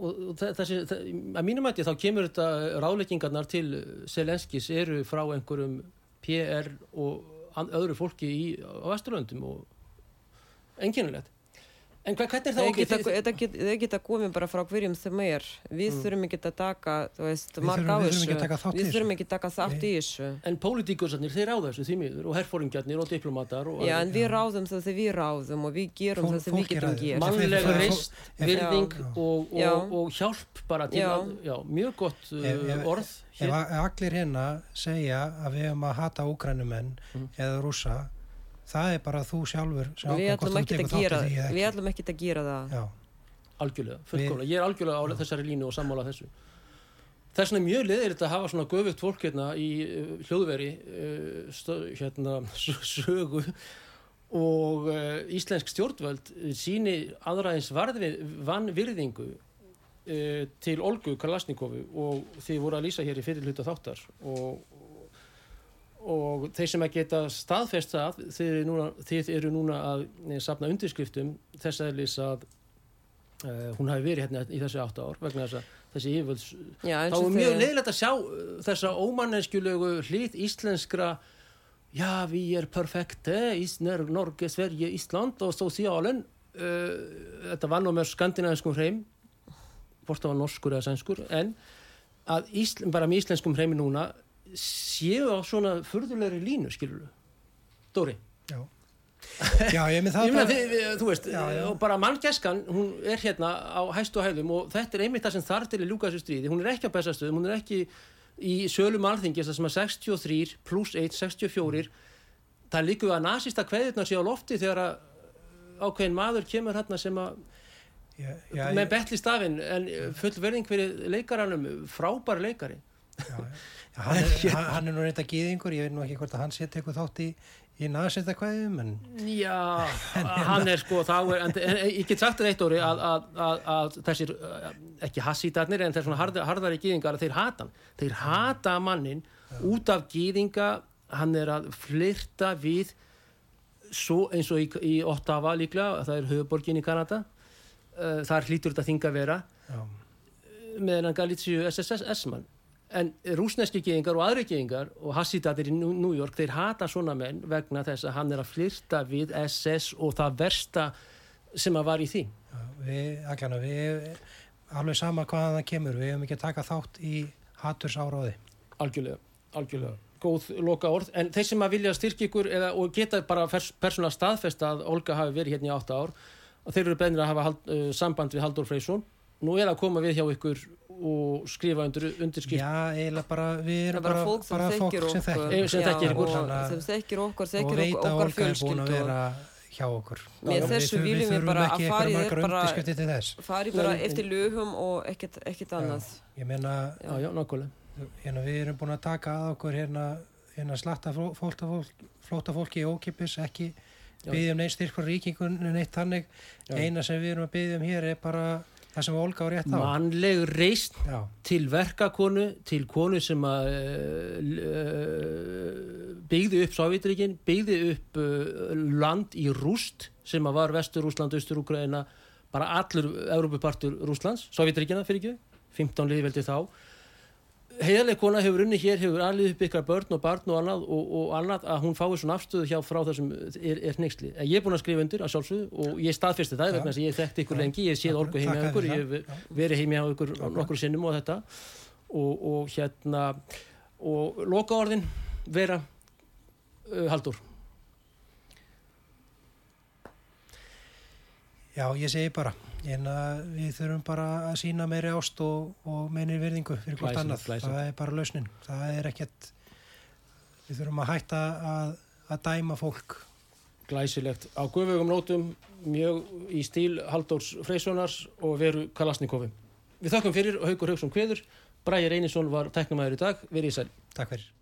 og, og þessi það, að mínum að þá kemur þetta ráleggingarnar til Selenskis eru frá einhverjum PR og öðru fólki í, á Vesturlöndum og enginulegt En hvað, hvernig er það okkur? Þetta get, geta komið bara frá hverjum sem er. Við mm. þurfum ekki að taka, þú veist, marg á þessu. Við þurfum ekki að taka þátt í þessu. En pólitíkursarnir, þeir ráða þessu því miður og herfóringjarnir og diplomatar. Og Já, en við ráðum það þegar við ráðum og við gerum það sem við getum gert. Mannlega reist, virðing og, og, og hjálp bara til já. að, já, mjög gott uh, orð. Ef allir hérna segja að við hefum að hata úgrænumenn mm. eða rúsa það er bara þú sjálfur við ætlum ekki að gera við ætlum ekki að gera það. Já. algjörlega, fullkomlega, ég er algjörlega á þessari línu og sammála þessu. Þess vegna er mjög leðilegt að hafa svona göfugt fólk hérna í uh, hljóðveri uh, stö, hérna (laughs) sögu. Og uh, íslensk stjórnvöld síni aðraðins vannvirðingu uh, til Olgu Karlasnikovu og þið voru að lýsa hér í fyrirluta þáttar. Og, og þeir sem að geta staðfest það þið eru núna, þið eru núna að sapna undirskriftum þess að lýsa að Uh, hún hafi verið hérna í þessi átt ár vegna þess að þessi yfirvölds þá er mjög leiðilegt að sjá uh, þessa ómanneskjulegu hlýtt íslenskra já við er perfekte Ísner, Norge, Sverige, Ísland og sosialen uh, þetta var nú með skandinaviskum hreim hvort það var norskur eða sænskur en að Ísl, bara með íslenskum hreimi núna séu á svona fyrðulegri línu skilur þú Dóri? Já. Já, ég með (laughs) það ég meina, þið, þú veist, já, já. bara manngæskan hún er hérna á hæstu hæðum og þetta er einmitt það sem þarf til að ljúka þessu stríði. Hún er ekki á bestastöðum, hún er ekki í sölum alþingis, það sem er 63 pluss 1, 64 það líkuð að nazista kveðirna sé á lofti þegar að ákveðin maður kemur hérna sem að já, með betli stafinn en full verðing fyrir leikaranum frábær leikari (laughs) hann er, hann er nú reynda gíðingur, ég veit nú ekki hvort að hann sé teku þátt í í naðsetta hvaðum en... Já, (laughs) hann er sko þá er, en, en, ég get sagt þetta eitt orði að, að, að, að þessir ekki hassítarnir en þeir svona hard, hardari gýðingar þeir hata hann, þeir hata mannin Já. út af gýðinga hann er að flirta við svo eins og í, í Ottawa líklega, það er höfuborgin í Kanada uh, þar hlýtur þetta þing að vera Já. meðan Galítsju SSS mann en rúsneski geðingar og aðri geðingar og Hassidatir í New York þeir hata svona menn vegna þess að hann er að flirta við SS og það versta sem að var í því. Já, við, allan, við alveg sama hvaðan það kemur. Við hefum ekki að taka þátt í haturs áráði algjörlega, algjörlega. Góð loka orð, en þeir sem að vilja styrkja ykkur eða, og geta bara persónulega staðfest að Olga hafi verið hérna í 8 ár og þeir eru beðnir að hafa hald, uh, samband við Haldur Freysson nú er að koma við hjá ykkur og skrifa undir, undir skrif Já, eiginlega bara, við erum bara, fólk sem bara þekkir okkur, sem þekkir okkur. sem þekkir okkur, þekkir og veit að Olga er búin að vera hjá okkur. Með þessu viljum við bara að fari bara fari bara eftir lögum og ekkert annað. ég meina já, já, hérna, við erum búin að taka að okkur hérna, hérna slatta flóta fólki í ókipis ekki byggja um neitt styrkur ríkingun neitt þannig. Eina sem við erum að byggja um hér er bara það sem Olga var rétt á. Mannleg reist Já. til verkakonu til konu sem að uh, byggði upp Sovjetríkin, byggði upp uh, land í Rúst sem að var Vestur Rúsland, Östur Úgræna bara allur Európupartur Rúslands Sovjetríkina fyrir ekki, 15 liði veldi þá heiðarlega kona hefur unni hér, hefur alveg upp ykkar börn og barn og annað, og, og annað að hún fái svona afstöðu hjá frá þessum er, er neyksli. Ég er búin að skrifa undir að sjálfsögðu og ég staðfyrsti það vegna þess að ég þekkt ykkur lengi, ég séð orgu heimja ykkur, ég hef verið heimja ykkur nokkur sinnum og þetta. Og, og hérna og loka orðin vera uh, haldur. Já, ég segi bara en við þurfum bara að sína meiri ást og, og meiri virðingu fyrir hvort annað, það er bara lausnin. Það er ekkert við þurfum að hætta að, að dæma fólk. Glæsilegt, á guðvögum nótum mjög í stíl Haldórs Freysonars og veru Kalasnikovi. Við þakkum fyrir og haugur haugsum hveður Bræði Reynisson var tæknumæður í dag, verið í sæl. Takk fyrir